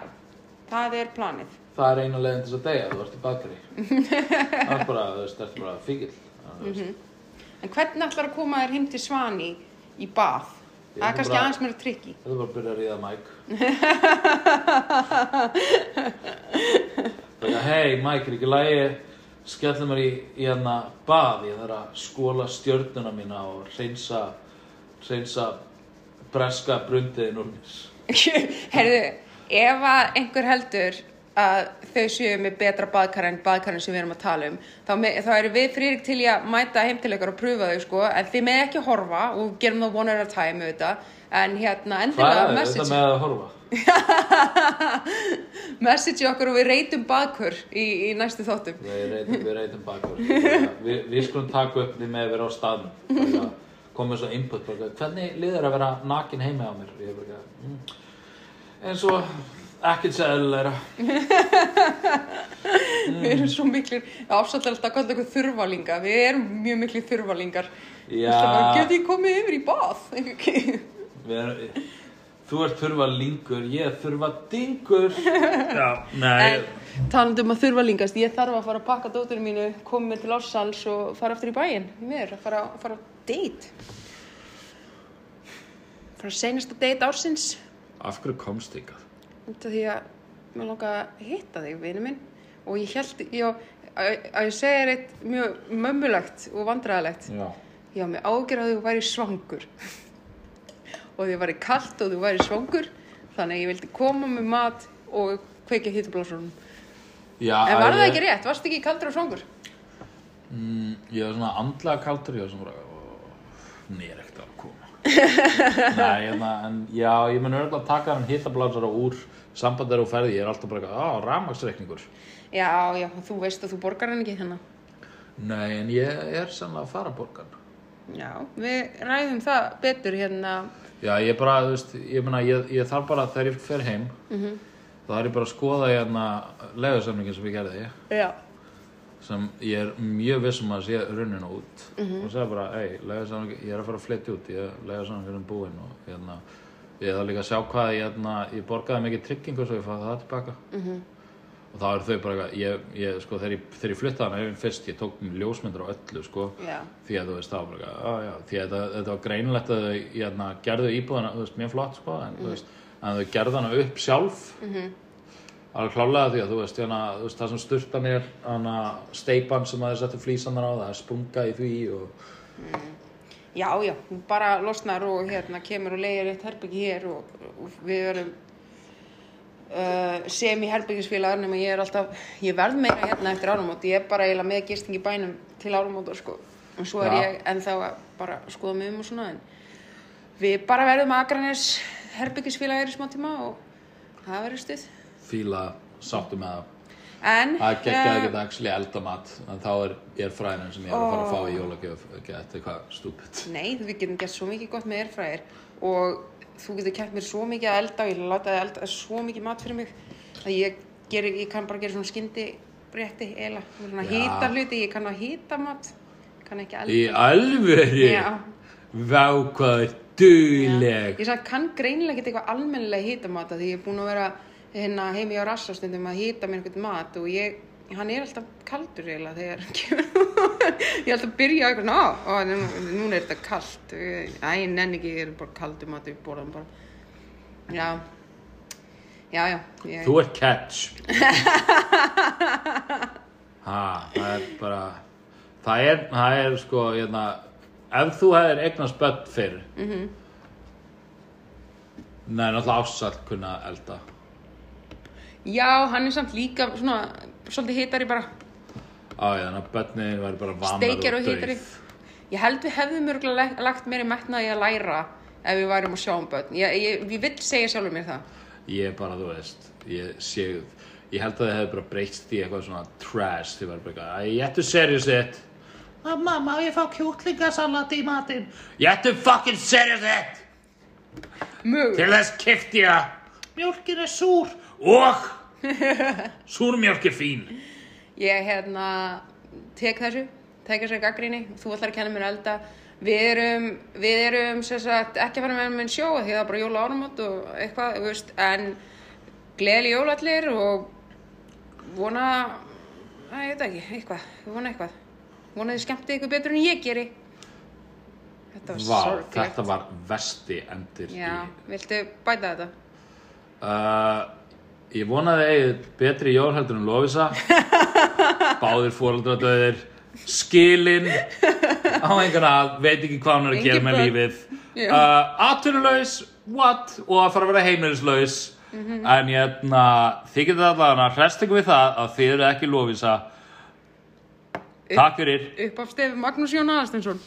það er planið. Það er eina leiðin til þess að deyja, þú ert í bakari. það er bara, þú veist, það er bara fíkil. Mhm. En hvernig ætlar að koma þér heim til Svani í bað? Ég Það er kannski aðeins meira trikki. Það er bara að byrja að ríða Mike. Bara, hei Mike, er ekki lægi skellum mér í, í hérna bað, ég þarf að skóla stjörnuna mína og hreinsa, hreinsa breska brundiðin úr mér. Herðu, ef að einhver heldur að þau séu með betra baðkar en baðkarinn sem við erum að tala um þá, með, þá erum við friðrik til að mæta heim til ykkur og pröfa þau sko en þið með ekki horfa og gerum það one at a time auðvitað en hérna Hvað endilega er þetta með að horfa? message okkur og við reytum baðkur í, í næstu þáttum Við reytum, við reytum bakur. Við, við skulum taka upp því með að vera á staðnum. Komið svo input bara, hvernig liður að vera nakin heima á mér ég er bara mm, eins og ekkert sæðilegra Við erum svo miklir, afsættilega alltaf að kalla okkur þurfalinga. Við erum mjög miklir þurfalingar. Já. Geti ég komið yfir í bað? Við erum, þú ert þurfa lingur, ég þurfa dingur já, nei En talandi um að þurfalingast, ég þarf að fara að pakka dótturinn mínu, koma mér til ársals og fara aftur í bæinn. Mér, að fara, fara á date. Fara að seinasta date ársins. af hverju komst ykkar? Út af því að mér langar að hitta þig, vinu minn. Og ég held, já, að að ég segja þér eitt mjög mömmulegt og vandræðalegt. já, Já, mér ágjör að þú væri svangur. Og því væri kallt og þú væri svangur. Þannig að ég vildi koma með mat og kveikja hittublásunum. já En var það ég- ekki rétt? Varst ekki kaldur og svangur? Mm, ég var svona andlega kaldur, ég var svona bara, "Ó, hún er ekkert að koma. Nei, hérna, en já, ég mun örgulega að taka hann hittablansara úr sambandar og ferði, ég er alltaf bara, á, rafmaksreikningur. Já, já, þú veist að þú borgar hann ekki hérna. Nei, en ég er sannlega að fara að borga hann. Já, við ræðum það betur hérna. Já, ég bara, þú veist, ég meina, ég, ég þarf bara, þegar ég fer heim, Mm þá er ég bara að skoða hérna legusamningin sem ég gerði, Já. sem ég er mjög vissum að sé runnin út. Og segja bara, ei, legusamningin, ég er að fara að flytja út, ég er búinn og hérna, ég þarf líka að sjá hvað ég, hérna, ég borgaði mikið tryggingu svo ég fæði það tilbaka. Mm og þá eru þau bara, eitthvað- ég, ég, sko, þegar ég, þegar ég flyttaði hana yfir fyrst, ég tók ljósmyndir á öllu, sko, Já. því að þú veist, það var bara, eitthvað, á, já, því að þetta, þetta var greinilegt að þau hérna, gerðu íbúðana, þú veist, mjög flott, sko, en, þú veist, en þau gerðu hana upp sjálf, Mhm. alveg klálega því að, þú veist, hérna, þú veist, það sem sturtan er, hana, steipan sem að þau settu flísanar á, það er sprunga í því og, Já, já, hún bara losnar og hérna kemur og leiðir eitt herbyggi hér og, og við verum uh, sem í herbyggisfélagar nema ég er alltaf, ég verð meira hérna eftir árumót, ég er bara eiginlega með gisting í bænum til árumót sko, og svo er Já. ég ennþá að bara skoða mig um og svona en við bara verðum aðgrannis herbyggisfélagar í smá tíma og það verður stuð fíla sáttu með það. en Það geggjaði eh, ekki actually elda mat, en þá er, er fræðin sem ég er að fara að fá í jólagjöf, ekki eitthvað stúpid. Nei, við getum gert svo mikið gott með airfryer og þú getur kæmt mér svo mikið að elda og ég láta það elda svo mikið mat fyrir mig að ég, geri, ég kann bara gera svona skyndi svona Já. hýta hluti, ég kann að hýta mat, kann ekki að Í elda. alvöru? Já. Vá, hvað er dugleg. Ég sagði, kann greinilega ekki eitthvað almennilega hýta mat því ég er búin að vera hérna, heimi á rassastundum að hýta mér einhvern mat og ég, hann er alltaf kaldur eiginlega þegar hann kemur ég er alltaf að byrja eitthvað ná, og nú, núna er þetta kalt æ, ég nenni ekki, ég er bara kaldur mat við borðum bara já já, já ég, Þú ert catch. ha, það er bara, það er, það er sko, hérna, ef þú hefðir eignast börn fyrr, mm -hmm. Nei, náttúrulega ásall kunna elda. já, hann er samt líka svona, svolítið hitari bara Á, já, þannig að börnin væri bara vanar steikjar og dauð. hitari ég held við hefðum mörgulega lagt meiri metnaði að læra ef við værum að sjá um börn ég, ég, ég vil segja sjálfur mér það Ég er bara, þú veist, ég sé, ég held að það hefði bara breyst í eitthvað svona trash, þið var bara eitthvað, æ, ég ættu serious it. Mamma, má ég fá kjúklingasalat í matinn? Ég ættu fucking serious it! Mög, Til þess kifti ég að mjólkin er súr og súrmjólk er fín. ég hérna tek þessu, tek þessu gaggrinni þú ætlar að kenna mér elda. Við erum, við erum sagt, ekki að fara með minn sjó því það er bara jóla áramót og eitthvað, veist, en gleðli jólallir og vona að ég veit ekki, eitthvað, vona eitthvað. Vona þið skemmti ykkur betur en ég geri. Þetta var sorglegt. þetta var vesti endir já, í... viltu bæta þetta? Uh, ég vonaði eigið betri jól heldur en Lovisa. Báðir fóreldradauðir, skilin, á einhvern að, veit ekki hvað hann er að gera með lífið. Uh, Atvinnulaus, what? Og að fara að vera heimilislaus. Mhm. En hérna, þið getið allavega að hrest ykkur við það að þið eru ekki Lovisa. Takk fyrir. upp af stefi Magnús Jón Aðarstensson